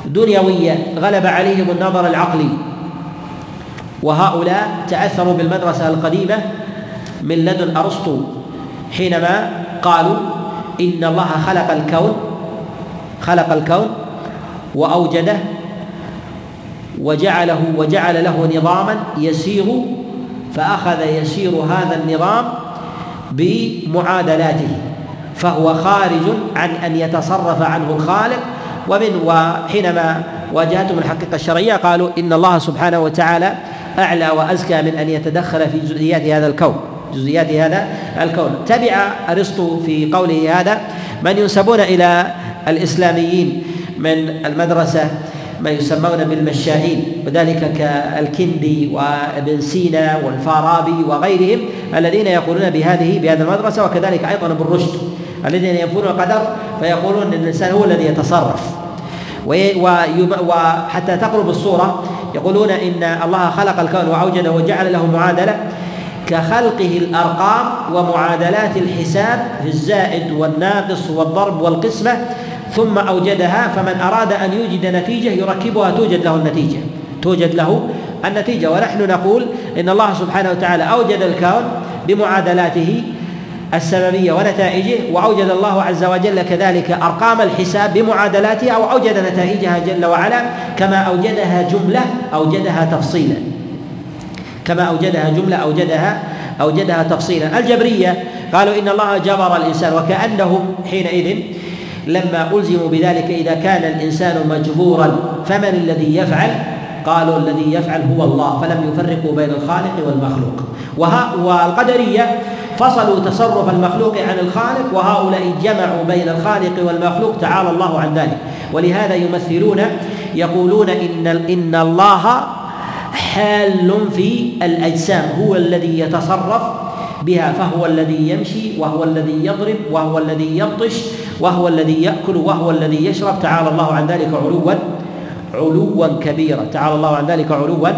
دنيوية غلب عليهم النظر العقلي. وهؤلاء تأثروا بالمدرسة القديمة من لدن أرسطو حينما قالوا إن الله خلق الكون خلق الكون وأوجده وجعله وجعل له نظاما يسير فأخذ يسير هذا النظام بمعادلاته فهو خارج عن أن يتصرف عنه الخالق. ومن وحينما واجهتهم الحقيقة الشرعية قالوا إن الله سبحانه وتعالى أعلى وأزكى من أن يتدخل في جزئيات هذا الكون جزئيات هذا الكون. تبع أرسطو في قوله هذا من ينسبون إلى الإسلاميين من المدرسة ما يسمون بالمشائين وذلك كالكندي وابن سينا والفارابي وغيرهم الذين يقولون بهذه بهذه المدرسة وكذلك أيضا ابن رشد الذين ينفون القدر فيقولون إن الإنسان هو الذي يتصرف. وحتى تقرب الصورة يقولون إن الله خلق الكون وأوجده وجعل له معادلة كخلقه الأرقام ومعادلات الحساب في الزائد والناقص والضرب والقسمة ثم أوجدها فمن أراد أن يوجد نتيجة يركبها توجد له النتيجة. توجد له النتيجة. ونحن نقول إن الله سبحانه وتعالى أوجد الكون بمعادلاته السببية ونتائجه وأوجد الله عز وجل كذلك أرقام الحساب بمعادلاتها واوجد نتائجها جل وعلا كما أوجدها جملة أوجدها تفصيلا. كما أوجدها جملة أوجدها أوجدها تفصيلا. الجبرية قالوا إن الله جبر الإنسان وكأنهم حينئذ لما الزموا بذلك إذا كان الإنسان مجبورا فمن الذي يفعل؟ قالوا الذي يفعل هو الله فلم يفرقوا بين الخالق والمخلوق. والقدرية فصلوا تصرف المخلوق عن الخالق وهؤلاء جمعوا بين الخالق والمخلوق تعالى الله عن ذلك. ولهذا يمثلون يقولون إن إن الله حال في الأجسام هو الذي يتصرف بها فهو الذي يمشي وهو الذي يضرب وهو الذي يبطش وهو الذي يأكل وهو الذي يشرب. تعالى الله عن ذلك علوا علوا كبيرا. تعالى الله عن ذلك علوا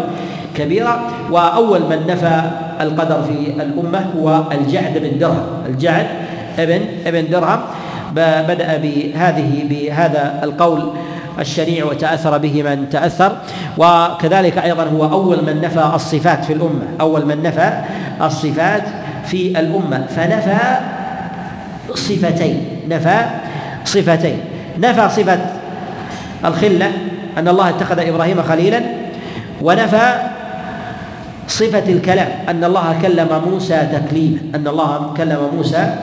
كبيرا. وأول من نفى القدر في الأمة هو الجعد بن درهم. الجعد ابن ابن درهم. بدأ بهذه بهذا القول الشنيع وتأثر به من تأثر. وكذلك أيضا هو أول من نفى الصفات في الأمة. أول من نفى الصفات في الأمة فنفى صفتين نفى صفتين نفى صفة الخلة أن الله اتخذ إبراهيم خليلا ونفى صفة الكلام أن الله كلم موسى تكليما أن الله كلم موسى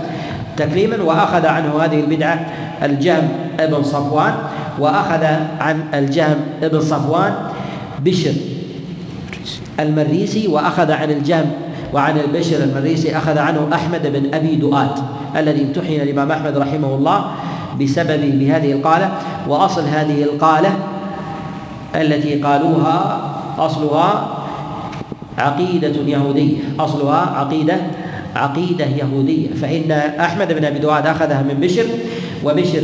تكليما وأخذ عنه هذه البدعة الجهم ابن صفوان وأخذ عن الجهم ابن صفوان بشر المريسي وأخذ عن الجهم وعن البشر المريسي أخذ عنه أحمد بن أبي دؤات الذي امتحن الإمام أحمد رحمه الله بسبب بهذه القالة وأصل هذه القالة التي قالوها أصلها عقيدة يهودية أصلها عقيدة عقيدة يهودية فإن أحمد بن أبي دواد أخذها من بشر وبشر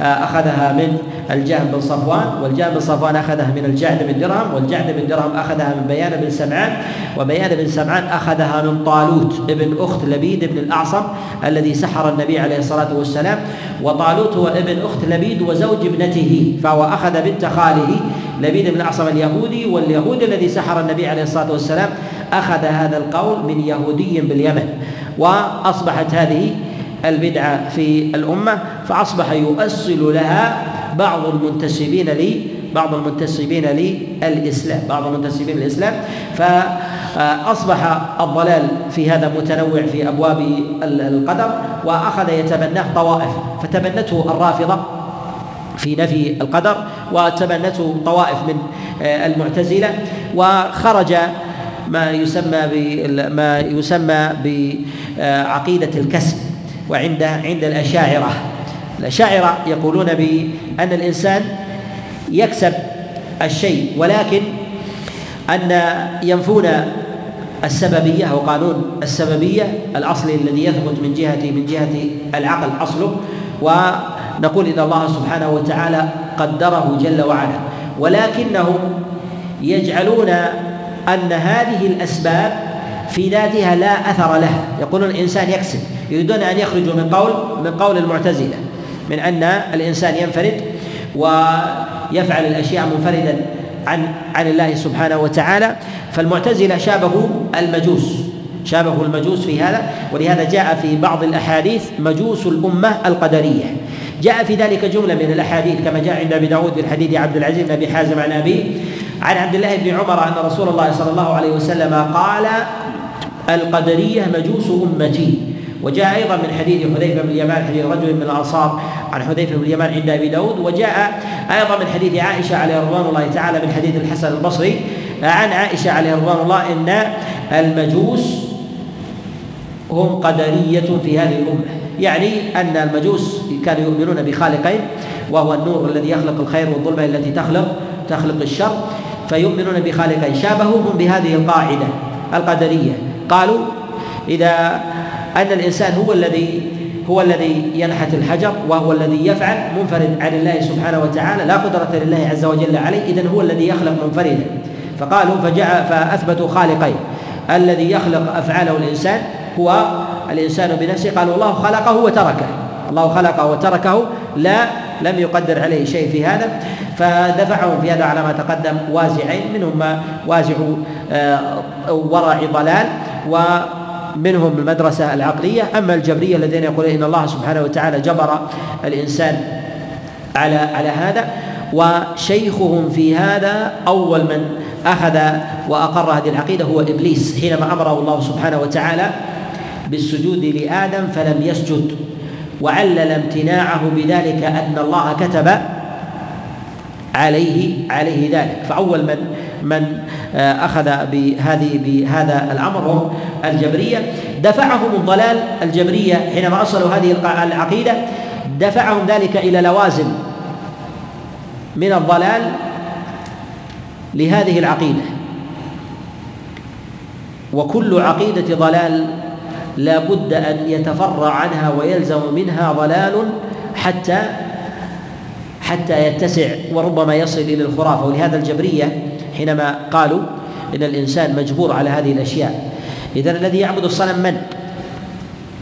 أخذها من الجهم بن صفوان والجهم بن صفوان أخذها من الجعد بن درهم والجعد بن درهم أخذها من بيان بن سمعان وبيان بن سمعان أخذها من طالوت ابن أخت لبيد بن الأعصم الذي سحر النبي عليه الصلاة والسلام. وطالوت هو ابن أخت لبيد وزوج ابنته فهو أخذ بنت خاله لبيد بن الأعصم اليهودي واليهودي الذي سحر النبي عليه الصلاة والسلام أخذ هذا القول من يهودي باليمن. وأصبحت هذه البدعة في الأمة فأصبح يؤصل لها بعض المنتسبين لي بعض المنتسبين للإسلام بعض المنتسبين للإسلام. فأصبح الضلال في هذا متنوع في أبواب القدر وأخذ يتبناه طوائف فتبنته الرافضة في نفي القدر وتبنته طوائف من المعتزلة. وخرج ما يسمى ما يسمى بعقيدة الكسب. وعند عند الأشاعرة. الأشاعرة يقولون بأن الإنسان يكسب الشيء ولكن أن ينفون السببية أو قانون السببية الأصلي الذي يثبت من جهة من جهة العقل أصله. ونقول إن الله سبحانه وتعالى قدره جل وعلا. ولكنهم يجعلون أن هذه الأسباب في ذاتها لا أثر لها يقولون الإنسان يكسب. يريدون أن يخرجوا من قول من قول المعتزلة من أن الإنسان ينفرد ويفعل الأشياء منفردا عن عن الله سبحانه وتعالى. فالمعتزلة شابهوا المجوس شابهوا المجوس في هذا ولهذا جاء في بعض الأحاديث مجوس الأمة القدرية. جاء في ذلك جملة من الأحاديث كما جاء عند أبي داود من حديث عبد العزيز بن أبي حازم عن أبيه عن عبد الله بن عمر أن رسول الله صلى الله عليه وسلم قال القدرية مجوس أمتي. وجاء أيضا من حديث حذيفة بن اليمان حديث رجل من الأنصار عن حذيفة بن اليمان عند أبي داود. وجاء أيضا من حديث عائشة عليه رضوان الله تعالى من حديث الحسن البصري عن عائشة عليه رضوان الله أن المجوس هم قدرية في هذه الأمة. يعني أن المجوس كانوا يؤمنون بخالقين وهو النور الذي يخلق الخير والظلمة التي تخلق تخلق الشر فيؤمنون بخالقين. شابهوهم بهذه القاعدة القدرية. قالوا إذا أن الإنسان هو الذي هو الذي ينحت الحجر وهو الذي يفعل منفرد عن الله سبحانه وتعالى لا قدرة لله عز وجل عليه إذن هو الذي يخلق منفردا. فقالوا فجاء فأثبتوا خالقين. الذي يخلق أفعاله الإنسان هو الإنسان بنفسه. قالوا الله خلقه وتركه. الله خلقه وتركه. لا لم يقدر عليه شيء في هذا. فدفعهم في هذا على ما تقدم وازعين منهم وازع آه، ورع ضلال ومنهم المدرسة العقلية أما الجبرية الذين يقولون إن الله سبحانه وتعالى جبر الإنسان على على هذا وشيخهم في هذا أول من أخذ وأقر هذه العقيدة هو إبليس. حينما أمره الله سبحانه وتعالى بالسجود لآدم فلم يسجد وعلل امتناعه بذلك أن الله كتب عليه عليه ذلك. فأول من من أخذ بهذه بهذا الأمر هم الجبرية. دفعهم الضلال الجبرية حينما أصلوا هذه العقيدة دفعهم ذلك إلى لوازم من الضلال لهذه العقيدة. وكل عقيدة ضلال لا بد أن يتفرع عنها ويلزم منها ضلال حتى حتى يتسع وربما يصل إلى الخرافة. ولهذا الجبرية حينما قالوا إن الإنسان مجبور على هذه الأشياء إذا الذي يعبد الصنم من؟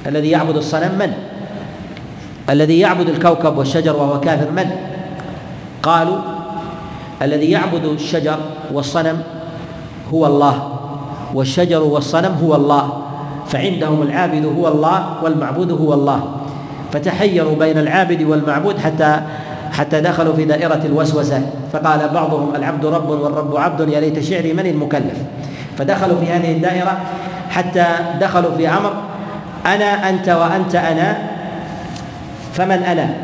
الذي يعبد الصنم من؟ الذي يعبد الكوكب والشجر وهو كافر من؟ قالوا الذي يعبد الشجر والصنم هو الله والشجر والصنم هو الله فعندهم العابد هو الله والمعبود هو الله فتحيروا بين العابد والمعبود حتى حتى دخلوا في دائرة الوسوسة فقال بعضهم العبد رب والرب عبد يا ليت شعري من المكلف. فدخلوا في هذه الدائرة حتى دخلوا في أمر أنا أنت وأنت أنا فمن أنا؟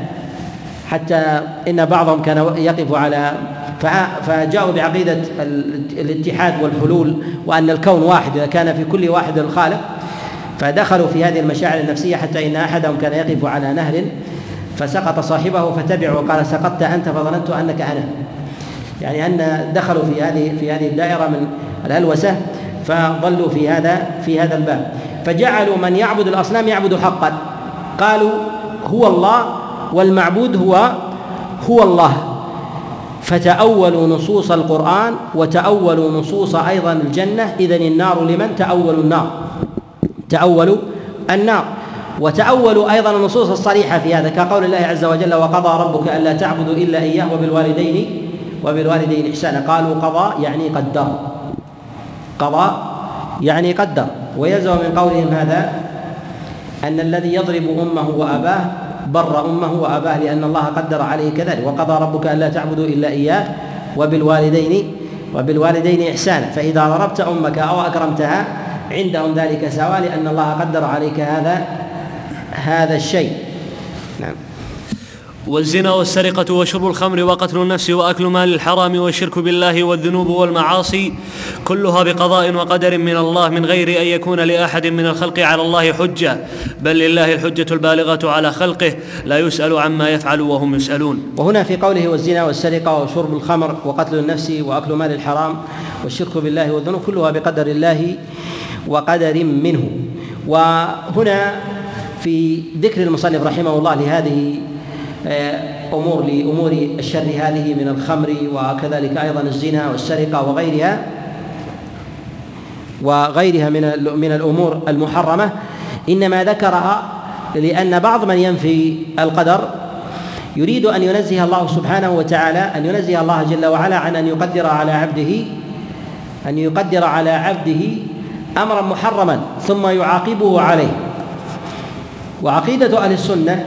حتى إن بعضهم كان يقف على فجاءوا بعقيدة الاتحاد والحلول وأن الكون واحد إذا كان في كل واحد الخالق. فدخلوا في هذه المشاعر النفسية حتى إن أحدهم كان يقف على نهر فسقط صاحبه فتبعه وقال سقطت أنت فظننت أنك أنا. يعني أن دخلوا في هذه في هذه الدائرة من الهلوسة فظلوا في هذا في هذا الباب. فجعلوا من يعبد الأصنام يعبد حقا. قالوا هو الله والمعبود هو هو الله. فتأولوا نصوص القرآن وتأولوا نصوص أيضا الجنة. إذا النار لمن؟ تأولوا النار. تأولوا النار. وتأولوا أيضا النصوص الصريحة في هذا كقول الله عز وجل وقضى ربك ألا تعبدوا إلا إياه وبالوالدين وبالوالدين إحسانا. قالوا قضى يعني قدر. قضى يعني قدر. ويلزم من قولهم هذا أن الذي يضرب أمه وأباه بر أمه وأباه لأن الله قدر عليه كذلك. وقضى ربك ألا تعبدوا إلا إياه وبالوالدين وبالوالدين إحسانا. فإذا ضربت أمك أو أكرمتها عندهم ذلك سواء لأن الله قدر عليك هذا هذا الشيء. نعم. والزنا والسرقة وشرب الخمر وقتل النفس وأكل مال الحرام والشرك بالله والذنوب والمعاصي كلها بقضاء وقدر من الله من غير أن يكون لأحد من الخلق على الله حجة. بل لله الحجة البالغة على خلقه. لا يسأل عما يفعل وهم يسألون. وهنا في قوله والزنا والسرقة وشرب الخمر وقتل النفس وأكل مال الحرام والشرك بالله والذنوب كلها بقدر الله وقدر منه. وهنا في ذكر المصنف رحمه الله لهذه آه، أمور لأمور الشر هذه من الخمر وكذلك أيضا الزنا والسرقة وغيرها وغيرها من من الأمور المحرمة. إنما ذكرها لأن بعض من ينفي القدر يريد أن ينزه الله سبحانه وتعالى أن ينزه الله جل وعلا عن أن يقدر على عبده أن يقدر على عبده امرا محرما ثم يعاقبه عليه. وعقيدة أهل السنة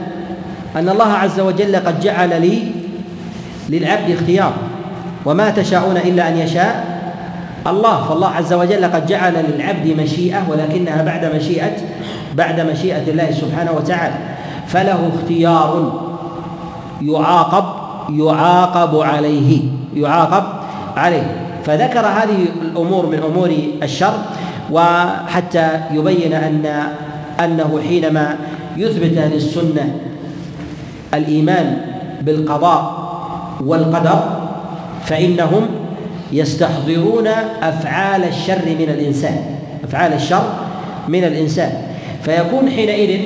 أن الله عز وجل قد جعل لي للعبد اختيار وما تشاءون إلا أن يشاء الله. فالله عز وجل قد جعل للعبد مشيئة ولكنها بعد مشيئة بعد مشيئة الله سبحانه وتعالى. فله اختيار يعاقب يعاقب عليه يعاقب عليه. فذكر هذه الأمور من أمور الشر وحتى يبين ان أنه حينما يثبت أهل السنة الإيمان بالقضاء والقدر فإنهم يستحضرون أفعال الشر من الإنسان أفعال الشر من الإنسان. فيكون حينئذ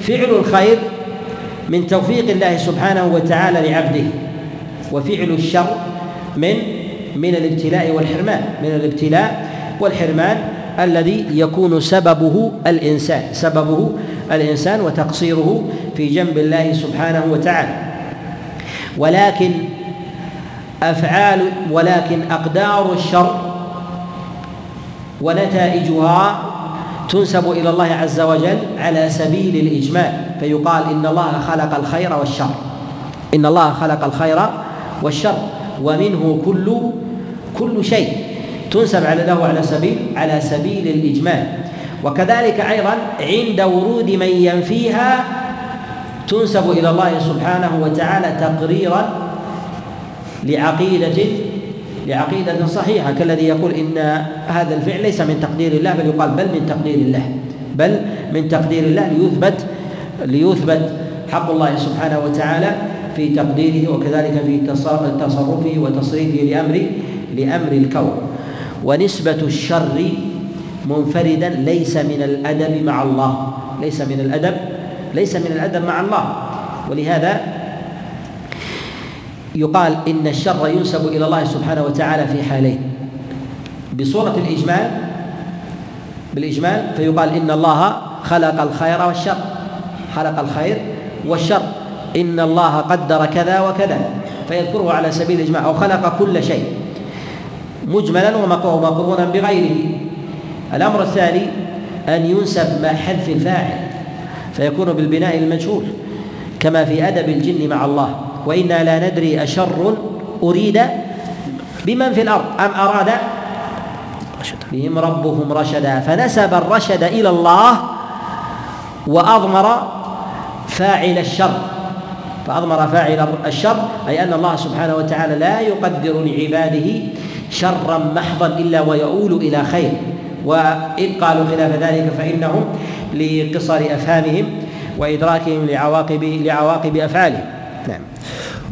فعل الخير من توفيق الله سبحانه وتعالى لعبده وفعل الشر من من الابتلاء والحرمان من الابتلاء والحرمان الذي يكون سببه الإنسان سببه الإنسان وتقصيره في جنب الله سبحانه وتعالى. ولكن أفعال ولكن أقدار الشر ونتائجها تنسب إلى الله عز وجل على سبيل الإجمال فيقال إن الله خلق الخير والشر. إن الله خلق الخير والشر ومنه كل كل شيء تنسب على له على سبيل على سبيل الإجمال. وكذلك أيضا عند ورود من ينفيها تنسب إلى الله سبحانه وتعالى تقريرا لعقيده لعقيدة صحيحة كالذي يقول إن هذا الفعل ليس من تقدير الله بل يقال بل من تقدير الله بل من تقدير الله ليثبت ليثبت حق الله سبحانه وتعالى في تقديره وكذلك في تصرفه وتصريفه لامر لأمر الكون. ونسبة الشر منفردا ليس من الأدب مع الله. ليس من الأدب ليس من الأدب مع الله. ولهذا يقال إن الشر ينسب إلى الله سبحانه وتعالى في حالين بصورة الإجمال بالإجمال فيقال إن الله خلق الخير والشر. خلق الخير والشر. إن الله قدر كذا وكذا. فيذكره على سبيل الاجمال أو خلق كل شيء. مجملا ومقرونا بغيره. الأمر الثاني أن ينسب مع حذف الفاعل فيكون بالبناء المجهول كما في أدب الجن مع الله. وإنا لا ندري أشر أريد بمن في الأرض أم أراد بهم ربهم رشدا. فنسب الرشد إلى الله وأضمر فاعل الشر. فأضمر فاعل الشر أي أن الله سبحانه وتعالى لا يقدر لعباده شرا محضا إلا ويؤول إلى خير. وإن قالوا خلاف ذلك فإنهم لقصر أفهامهم وإدراكهم لعواقب لعواقب أفعالهم. نعم.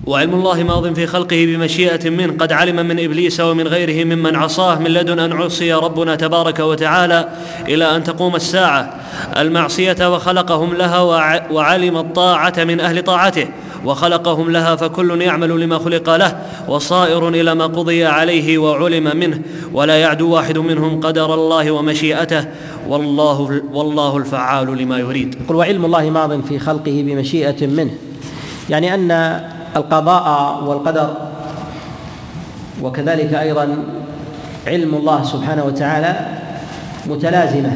وعلم الله ماض في خلقه بمشيئة منه. قد علم من إبليس ومن غيره ممن عصاه من لدن أن عصي ربنا تبارك وتعالى إلى أن تقوم الساعة. المعصية وخلقهم لها وعلم الطاعة من أهل طاعته. وخلقهم لها فكل يعمل لما خلق له وصائر إلى ما قضي عليه وعلم منه. ولا يعدو واحد منهم قدر الله ومشيئته. والله والله الفعال لما يريد. قل وعلم الله ماض في خلقه بمشيئة منه. يعني أن القضاء والقدر. وكذلك أيضا علم الله سبحانه وتعالى متلازمة.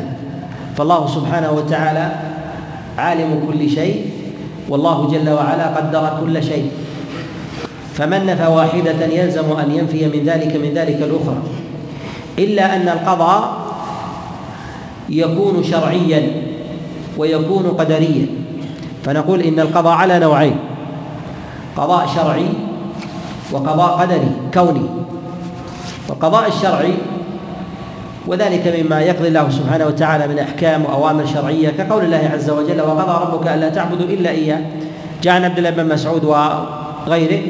فالله سبحانه وتعالى عالم كل شيء والله جل وعلا قدر كل شيء. فمن نفى واحدة يلزم أن ينفي من ذلك من ذلك الأخرى. إلا أن القضاء يكون شرعيا ويكون قدريا. فنقول إن القضاء على نوعين. قضاء شرعي وقضاء قدري كوني. والقضاء الشرعي وذلك مما يقضي الله سبحانه وتعالى من أحكام وأوامر شرعية كقول الله عز وجل وقضى ربك ألا تعبدوا إلا إياه. جاء عبد الله بن مسعود وغيره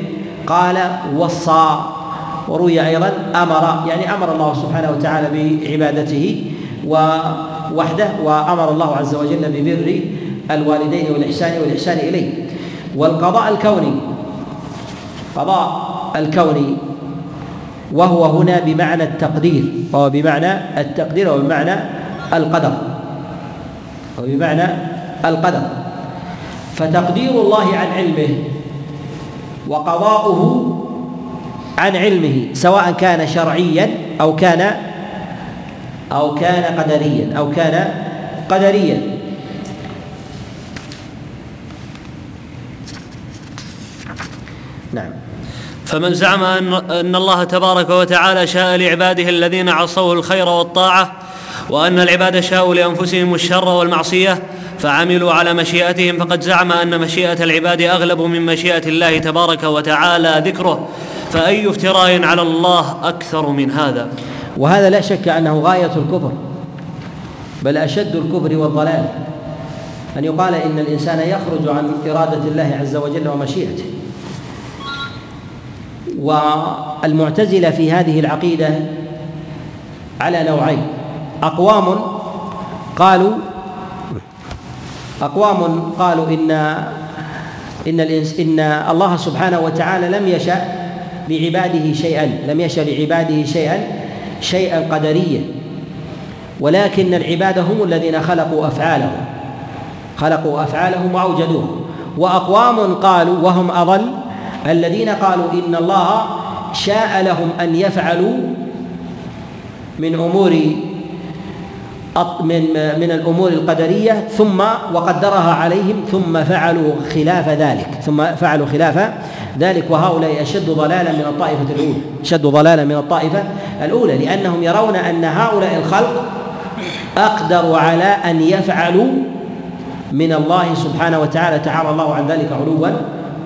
قال وصى. وروي أيضا أمر. يعني أمر الله سبحانه وتعالى بعبادته ووحده وأمر الله عز وجل ببر الوالدين والإحسان والإحسان إليه. والقضاء الكوني. قضاء الكوني. وهو هنا بمعنى التقدير. وهو بمعنى التقدير وبمعنى القدر. وبمعنى القدر. فتقدير الله عن علمه وقضاؤه عن علمه سواء كان شرعيا أو كان أو كان قدريا أو كان قدريا. نعم. فمن زعم أن الله تبارك وتعالى شاء لعباده الذين عصوه الخير والطاعة وأن العباد شاءوا لأنفسهم الشر والمعصية فعملوا على مشيئتهم فقد زعم أن مشيئة العباد أغلب من مشيئة الله تبارك وتعالى ذكره. فأي افتراء على الله أكثر من هذا؟ وهذا لا شك أنه غاية الكفر بل أشد الكفر والضلال. أن يقال إن الإنسان يخرج عن إرادة الله عز وجل ومشيئته. والمعتزلة في هذه العقيدة على نوعين. أقوام قالوا أقوام قالوا إن إن الإنس إن الله سبحانه وتعالى لم يشأ لعباده شيئا لم يشأ لعباده شيئا شيئا قدريا. ولكن العباد هم الذين خلقوا أفعالهم خلقوا أفعالهم وأوجدوهم. وأقوام قالوا وهم أضل الذين قالوا إن الله شاء لهم أن يفعلوا من أمور من من الأمور القدرية ثم وقدرها عليهم ثم فعلوا خلاف ذلك ثم فعلوا خلاف ذلك وهؤلاء أشد ضلالا من الطائفة الأولى أشد ضلالا من الطائفة الأولى لأنهم يرون أن هؤلاء الخلق أقدروا على أن يفعلوا من الله سبحانه وتعالى تعالى الله عن ذلك علوا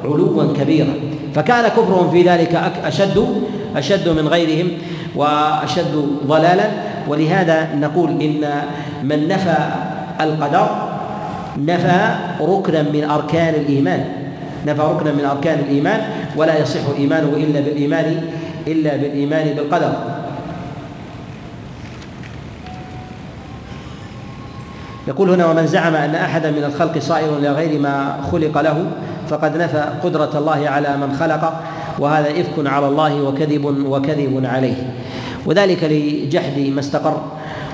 علوا كبيرا. فكان كفرهم في ذلك أشد أشد من غيرهم وأشد ضلالا. ولهذا نقول إن من نفى القدر نفى ركنا من أركان الإيمان. نفى ركنا من أركان الإيمان. ولا يصح إيمانه إلا بالإيمان إلا بالإيمان بالقدر. يقول هنا ومن زعم أن احدا من الخلق صائر إلى غير ما خلق له فقد نفى قدرة الله على من خلق وهذا إفك على الله وكذب وكذب عليه. وذلك لجحد ما استقر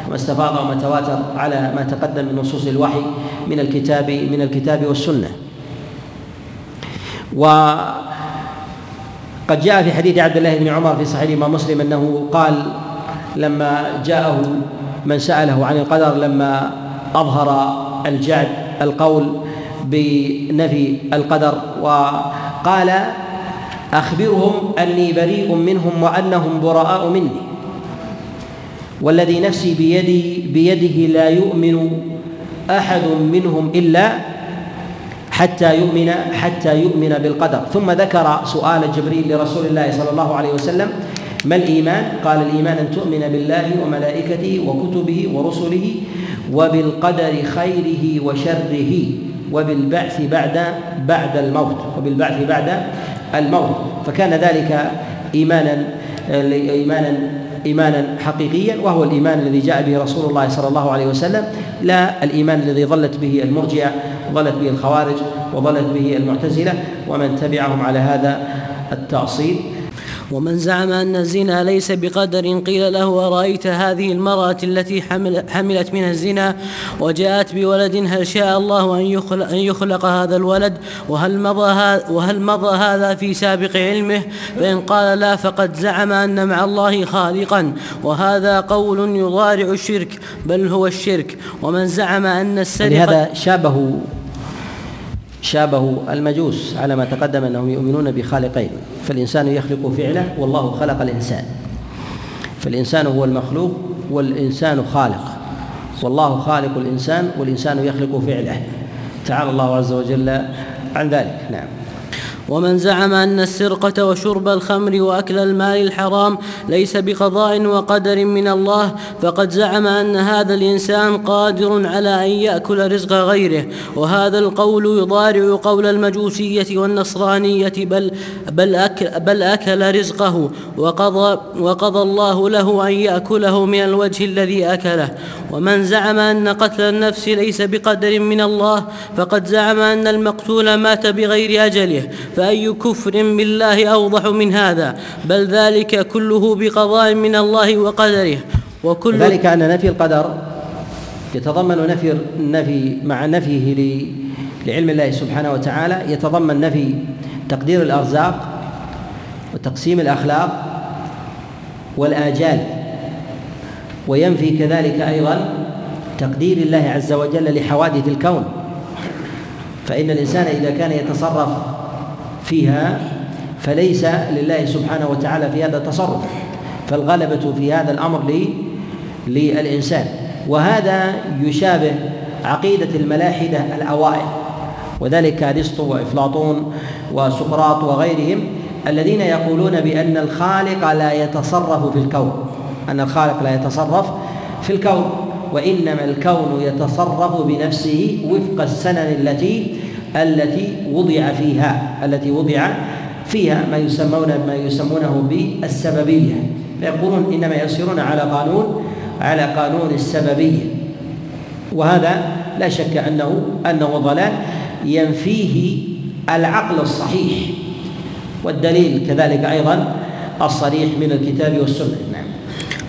وما استفاض وما تواتر على ما تقدم من نصوص الوحي من الكتاب من الكتاب والسنة. وقد جاء في حديث عبد الله بن عمر في صحيح الإمام مسلم أنه قال لما جاءه من سأله عن القدر لما أظهر الجعد القول بنفي القدر وقال أخبرهم أني بريء منهم وأنهم براء مني والذي نفسي بيدي بيده لا يؤمن أحد منهم إلا حتى يؤمن حتى يؤمن بالقدر. ثم ذكر سؤال جبريل لرسول الله صلى الله عليه وسلم ما الإيمان؟ قال الإيمان أن تؤمن بالله وملائكته وكتبه ورسله وبالقدر خيره وشره وبالبعث بعد بعد الموت وبالبعث بعد الموت. فكان ذلك إيمانا إيمانا إيمانا حقيقيا وهو الإيمان الذي جاء به رسول الله صلى الله عليه وسلم لا الإيمان الذي ظلت به المرجئة وظلت به الخوارج وظلت به المعتزلة ومن تبعهم على هذا التأصيل ومن زعم أن الزنا ليس بقدر قيل له أرأيت هذه المرأة التي حمل حملت من الزنا وجاءت بولد هل شاء الله أن يخلق, أن يخلق هذا الولد وهل مضى, وهل مضى هذا في سابق علمه فإن قال لا فقد زعم أن مع الله خالقا وهذا قول يضارع الشرك بل هو الشرك ومن زعم أن السرقة لهذا شابه شابه المجوس على ما تقدم أنهم يؤمنون بخالقين. فالإنسان يخلق فعله والله خلق الإنسان. فالإنسان هو المخلوق والإنسان خالق. والله خالق الإنسان والإنسان يخلق فعله. تعالى الله عز وجل عن ذلك. نعم. ومن زعم أن السرقة وشرب الخمر وأكل المال الحرام ليس بقضاء وقدر من الله فقد زعم أن هذا الإنسان قادر على أن يأكل رزق غيره. وهذا القول يضارع قول المجوسية والنصرانية بل بل أكل, بل أكل رزقه وقضى وقضى الله له أن يأكله من الوجه الذي أكله. ومن زعم أن قتل النفس ليس بقدر من الله فقد زعم أن المقتول مات بغير أجله. فأي كفر بالله أوضح من هذا؟ بل ذلك كله بقضاء من الله وقدره. وكل ذلك أن نفي القدر يتضمن نفي النفي مع نفيه لعلم الله سبحانه وتعالى يتضمن نفي تقدير الأرزاق وتقسيم الأخلاق والآجال. وينفي كذلك أيضا تقدير الله عز وجل لحوادث الكون. فإن الإنسان إذا كان يتصرف فيها فليس لله سبحانه وتعالى في هذا التصرف فالغلبة في هذا الأمر للإنسان. وهذا يشابه عقيدة الملاحدة الأوائل وذلك أرسطو وإفلاطون وسقراط وغيرهم الذين يقولون بأن الخالق لا يتصرف في الكون أن الخالق لا يتصرف في الكون وإنما الكون يتصرف بنفسه وفق السنن التي التي وضع فيها التي وضع فيها ما يسمون ما يسمونه بالسببية. فيقولون إنما يسيرون على قانون على قانون السببية. وهذا لا شك أنه أنه ضلال ينفيه العقل الصحيح. والدليل كذلك أيضا الصريح من الكتاب والسنة. نعم.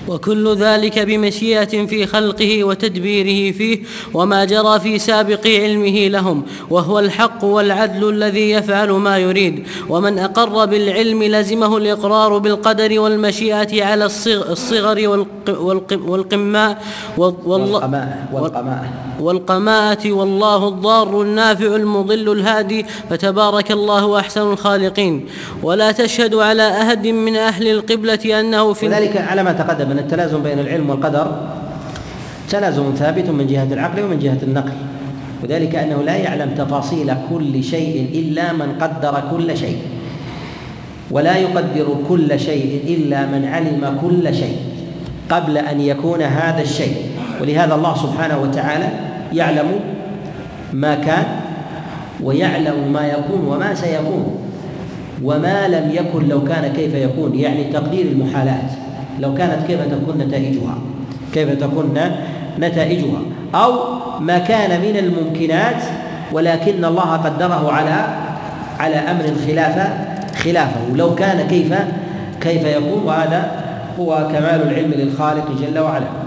وكل ذلك بمشيئة في خلقه وتدبيره فيه وما جرى في سابق علمه لهم وهو الحق والعدل الذي يفعل ما يريد. ومن أقر بالعلم لزمه الإقرار بالقدر والمشيئة على الصغر والقماء والقماء. والقماءة والله الضار النافع المضل الهادي فتبارك الله أحسن الخالقين. ولا تشهد على أحد من أهل القبلة أنه في وذلك على ما تقدم. أن التلازم بين العلم والقدر تلازم ثابت من جهة العقل ومن جهة النقل. وذلك أنه لا يعلم تفاصيل كل شيء إلا من قدر كل شيء. ولا يقدر كل شيء إلا من علم كل شيء قبل أن يكون هذا الشيء. ولهذا الله سبحانه وتعالى يعلم ما كان ويعلم ما يكون وما سيكون وما لم يكن لو كان كيف يكون يعني تقدير المحالات. لو كانت كيف تكون نتائجها؟ كيف تكون نتائجها؟ أو ما كان من الممكنات ولكن الله قدره على على أمر خلاف خلافه. لو كان كيف كيف يكون وهذا هو كمال العلم للخالق جل وعلا.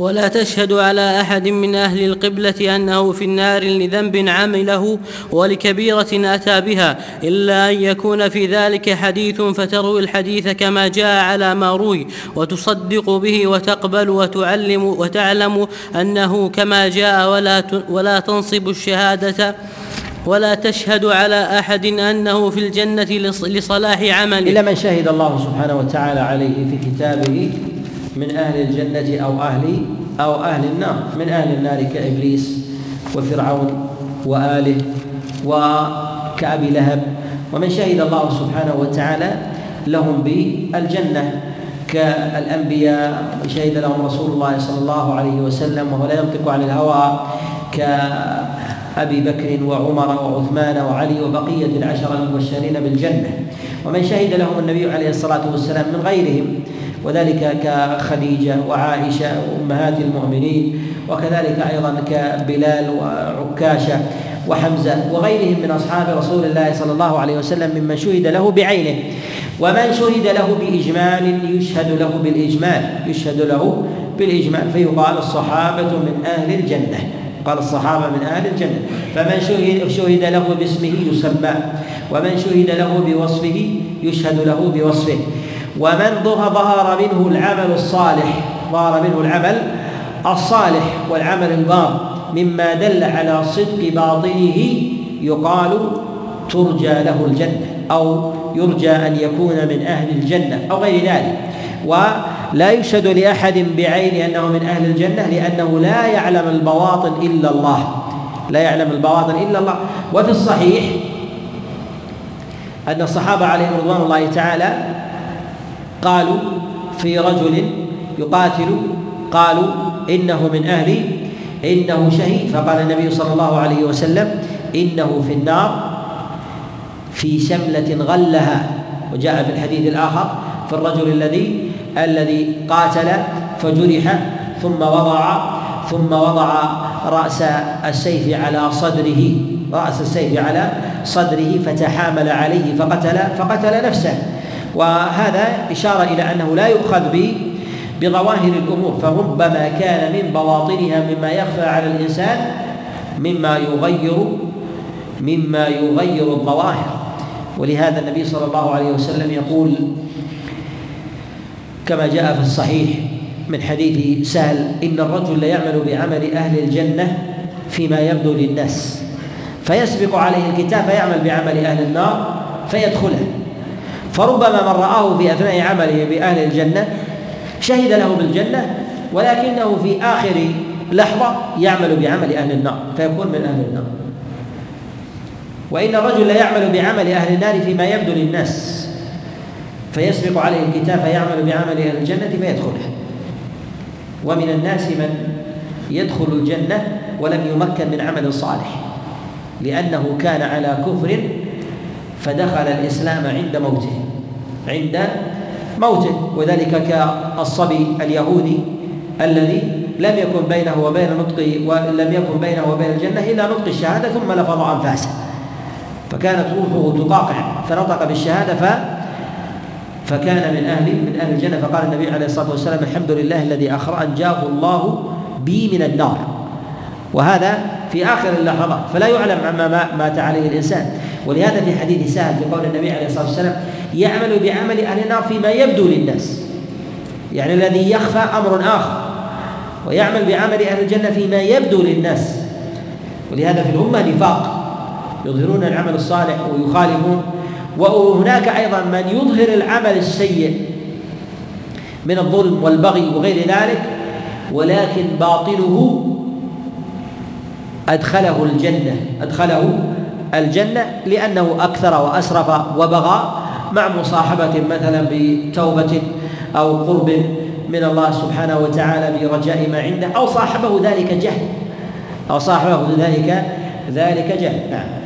ولا تشهد على أحد من أهل القبلة أنه في النار لذنب عمله ولكبيرة أتى بها إلا أن يكون في ذلك حديث فتروي الحديث كما جاء على ما روي وتصدق به وتقبل وتعلم وتعلم أنه كما جاء ولا ولا تنصب الشهادة ولا تشهد على أحد أنه في الجنة لصلاح عمله. إلا من شهد الله سبحانه وتعالى عليه في كتابه من أهل الجنة أو أهل أو أهل النار. من أهل النار كإبليس وفرعون وآله وكأبي لهب. ومن شهد الله سبحانه وتعالى لهم بالجنة كالأنبياء. شهد لهم رسول الله صلى الله عليه وسلم وهو لا ينطق عن الهوى أبي بكر وعمر وعثمان وعلي وبقية العشرة المبشرين بالجنة. ومن شهد لهم النبي عليه الصلاة والسلام من غيرهم وذلك كخديجة وعائشة وأمهات المؤمنين وكذلك أيضا كبلال وعكاشة وحمزة وغيرهم من أصحاب رسول الله صلى الله عليه وسلم ممن شهد له بعينه. ومن شهد له بإجمال يشهد له بالإجمال يشهد له بالإجمال. فيقال الصحابة من أهل الجنة قال الصحابة من أهل الجنة. فمن شهد, شهد له باسمه يسمى ومن شهد له بوصفه يشهد له بوصفه. ومن ظهر منه العمل الصالح ظهر منه العمل الصالح والعمل البار مما دل على صدق باطنه يقال ترجى له الجنة أو يرجى أن يكون من أهل الجنة أو غير ذلك. ولا يشهد لأحد بعين أنه من أهل الجنة لأنه لا يعلم البواطن إلا الله. لا يعلم البواطن إلا الله. وفي الصحيح أن الصحابة عليهم رضوان الله تعالى قالوا في رجل يقاتل قالوا إنه من أهل إنه شهيد. فقال النبي صلى الله عليه وسلم إنه في النار في شملة غلها. وجاء في الحديث الآخر في الرجل الذي الذي قاتل فجرح ثم وضع ثم وضع رأس السيف على صدره. رأس السيف على صدره فتحامل عليه فقتل فقتل نفسه. وهذا إشارة إلى أنه لا يؤخذ بظواهر الأمور فربما كان من بواطنها مما يخفى على الإنسان مما يغير مما يغير الظواهر. ولهذا النبي صلى الله عليه وسلم يقول كما جاء في الصحيح من حديث سهل إن الرجل ليعمل بعمل أهل الجنة فيما يبدو للناس فيسبق عليه الكتاب فيعمل بعمل أهل النار فيدخله. فربما من رآه في أثناء عمله بأهل الجنة شهد له بالجنة ولكنه في آخر لحظة يعمل بعمل أهل النار فيكون من أهل النار. وإن الرجل لا يعمل بعمل أهل النار فيما يبدو للناس فيسبق عليه الكتاب فيعمل بعمل أهل الجنة فيدخلها ومن الناس من يدخل الجنة ولم يمكن من عمل صالح لأنه كان على كفر فدخل الإسلام عند موته عند موته وذلك كالصبي اليهودي الذي لم يكن بينه وبين نطق ولم يكن بينه وبين الجنة إلا نطق الشهادة ثم لفظ أنفاسه. فكانت روحه تقاقع فنطق بالشهادة ف فكان من أهل من أهل الجنة. فقال النبي عليه الصلاة والسلام الحمد لله الذي أنجاه الله بي من النار. وهذا في آخر اللحظات فلا يعلم عما مات عليه الإنسان. ولهذا في حديث سهل في قول النبي عليه الصلاة والسلام يعمل بعمل أهل النار فيما يبدو للناس. يعني الذي يخفى أمر آخر. ويعمل بعمل أهل الجنة فيما يبدو للناس. ولهذا في الأمة نفاق. يظهرون العمل الصالح ويخالفون. وهناك أيضا من يظهر العمل السيء من الظلم والبغي وغير ذلك ولكن باطنه أدخله الجنة أدخله الجنة لأنه أكثر وأسرف وبغى مع مصاحبة مثلا بتوبة أو قرب من الله سبحانه وتعالى برجاء ما عنده أو صاحبه ذلك جهل أو صاحبه ذلك ذلك جهل. نعم.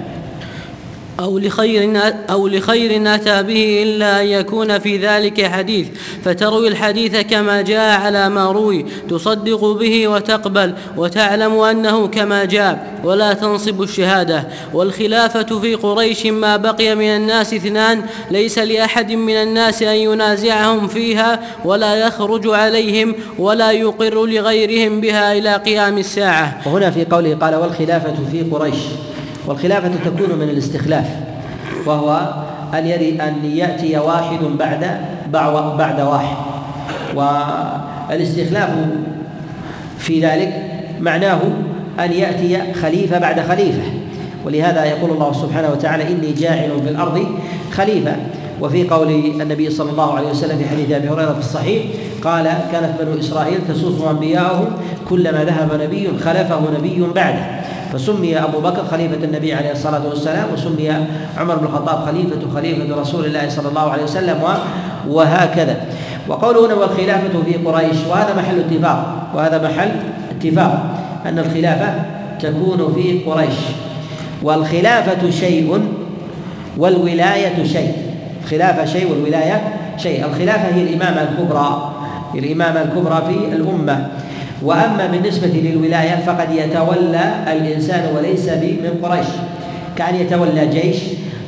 أو لخير أو لخير أتى به إلا أن يكون في ذلك حديث. فتروي الحديث كما جاء على ما روي. تصدق به وتقبل وتعلم أنه كما جاء. ولا تنصب الشهادة. والخلافة في قريش ما بقي من الناس اثنان. ليس لأحد من الناس أن ينازعهم فيها ولا يخرج عليهم ولا يقر لغيرهم بها إلى قيام الساعة. وهنا في قوله قال والخلافة في قريش. والخلافة تكون من الاستخلاف وهو أن أن يأتي واحد بعد بعد واحد. والاستخلاف في ذلك معناه أن يأتي خليفة بعد خليفة. ولهذا يقول الله سبحانه وتعالى إني جاعل في الأرض خليفة. وفي قول النبي صلى الله عليه وسلم في حديث أبي هريرة في الصحيح قال كانت بنو إسرائيل تسوس انبياءهم كلما ذهب نبي خلفه نبي بعده. فسمي أبو بكر خليفة النبي عليه الصلاة والسلام وسمي عمر بن الخطاب خليفة خليفة رسول الله صلى الله عليه وسلم وهكذا. وقوله هنا والخلافة في قريش وهذا محل اتفاق وهذا محل اتفاق أن الخلافة تكون في قريش. والخلافة شيء والولاية شيء. الخلافة شيء والولاية شيء. الخلافة هي الإمامة الكبرى الإمامة الكبرى في الأمة. وأما بالنسبة للولاية فقد يتولى الإنسان وليس من قريش. كأن يتولى جيش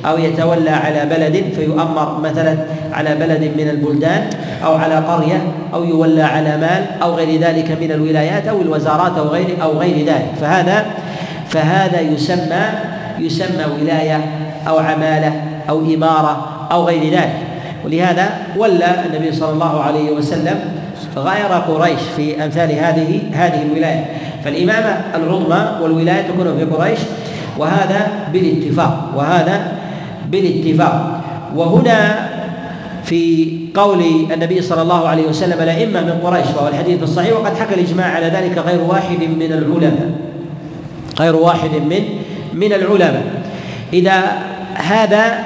أو يتولى على بلد فيؤمر مثلا على بلد من البلدان أو على قرية أو يولى على مال أو غير ذلك من الولايات أو الوزارات أو غير أو غير ذلك. فهذا فهذا يسمى يسمى ولاية أو عمالة أو إمارة أو غير ذلك. ولهذا ولى النبي صلى الله عليه وسلم غير قريش في أمثال هذه هذه الولاية. فالإمامة العظمى والولاية تكون في قريش وهذا بالاتفاق وهذا بالاتفاق. وهنا في قول النبي صلى الله عليه وسلم الأئمة من قريش وهو الحديث الصحيح وقد حكى الإجماع على ذلك غير واحد من العلماء. غير واحد من من العلماء. إذا هذا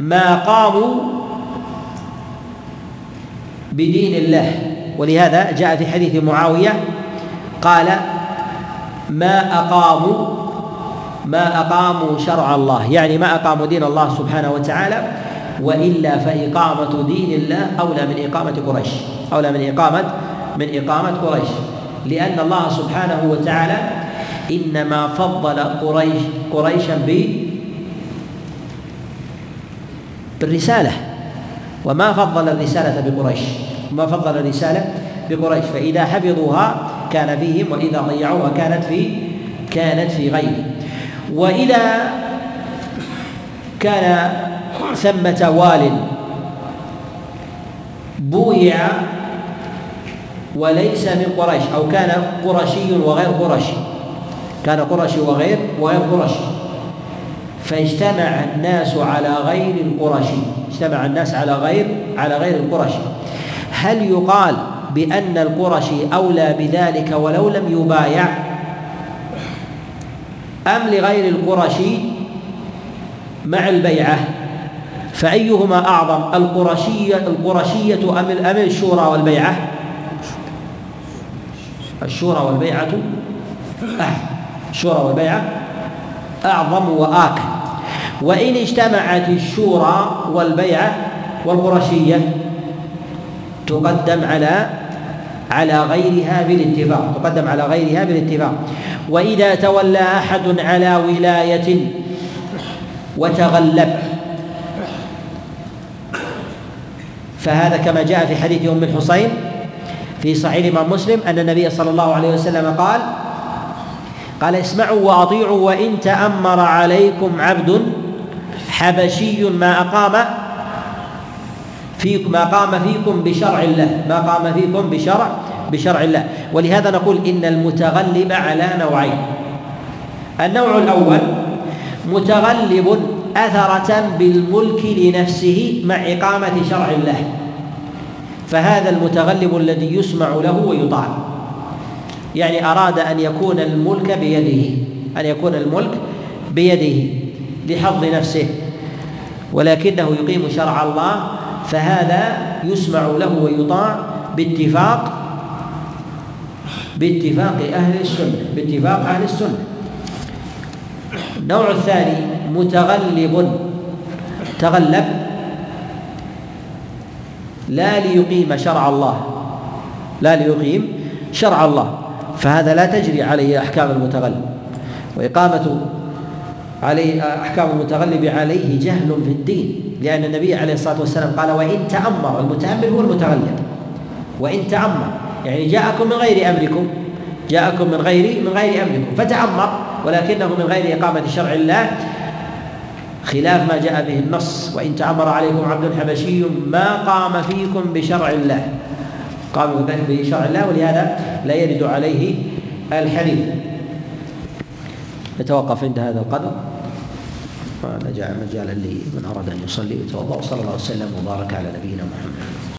ما قاموا بدين الله. ولهذا جاء في حديث معاوية قال ما أقاموا ما أقاموا شرع الله. يعني ما أقاموا دين الله سبحانه وتعالى وإلا فإقامة دين الله أولى من إقامة قريش. أولى من إقامة من إقامة قريش. لأن الله سبحانه وتعالى إنما فضل قريش قريشا بالرسالة. وما فضل الرسالة بقريش. ما فضل الرسالة بقريش. فإذا حفظوها كان فيهم وإذا ضيعوها كانت في كانت في غيره وإذا كان ثمة وال بويع وليس من قريش أو كان قرشي وغير قرشي. كان قرشي وغير وغير قرشي. فاجتمع الناس على غير القرشي. اجتمع الناس على غير على غير القرشي. هل يقال بأن القرشي أولى بذلك ولو لم يبايع؟ أم لغير القرشي مع البيعة؟ فأيهما أعظم القرشية القرشية أم أم الشورى والبيعة؟ الشورى والبيعة؟ الشورى والبيعة أعظم وآكل. وإن اجتمعت الشورى والبيعة والقرشية تقدم على على غيرها بالاتفاق تقدم على غيرها بالاتفاق. وإذا تولى أحد على ولاية وتغلب فهذا كما جاء في حديث أم الحصين في صحيح الإمام مسلم أن النبي صلى الله عليه وسلم قال قال اسمعوا وأطيعوا وإن تأمر عليكم عبد حبشي ما أقام فيكم ما قام فيكم بشرع الله. ما قام فيكم بشرع بشرع الله. ولهذا نقول إن المتغلب على نوعين. النوع الأول متغلب أثرة بالملك لنفسه مع إقامة شرع الله. فهذا المتغلب الذي يسمع له ويطاع. يعني أراد أن يكون الملك بيده أن يكون الملك بيده لحظ نفسه. ولكنه يقيم شرع الله فهذا يسمع له ويطاع باتفاق باتفاق أهل السنة باتفاق أهل السنة. النوع الثاني متغلب تغلب لا ليقيم شرع الله لا ليقيم شرع الله فهذا لا تجري عليه أحكام المتغلب. وإقامة عليه أحكام المتغلب عليه جهل في الدين. لأن النبي عليه الصلاة والسلام قال وإن تأمر. المتأمر هو المتغلب. وإن تأمر. يعني جاءكم من غير أمركم. جاءكم من غير من غير أمركم. فتأمر ولكنه من غير إقامة شرع الله خلاف ما جاء به النص. وإن تأمر عليكم عبد حبشي ما قام فيكم بشرع الله. قام بشرع الله ولهذا لا يرد عليه الحديث. نتوقف عند هذا القدر. ونجعل مجالا لمن أراد أن يصلي ويتوضأ. وصلى الله وسلم وبارك على نبينا محمد.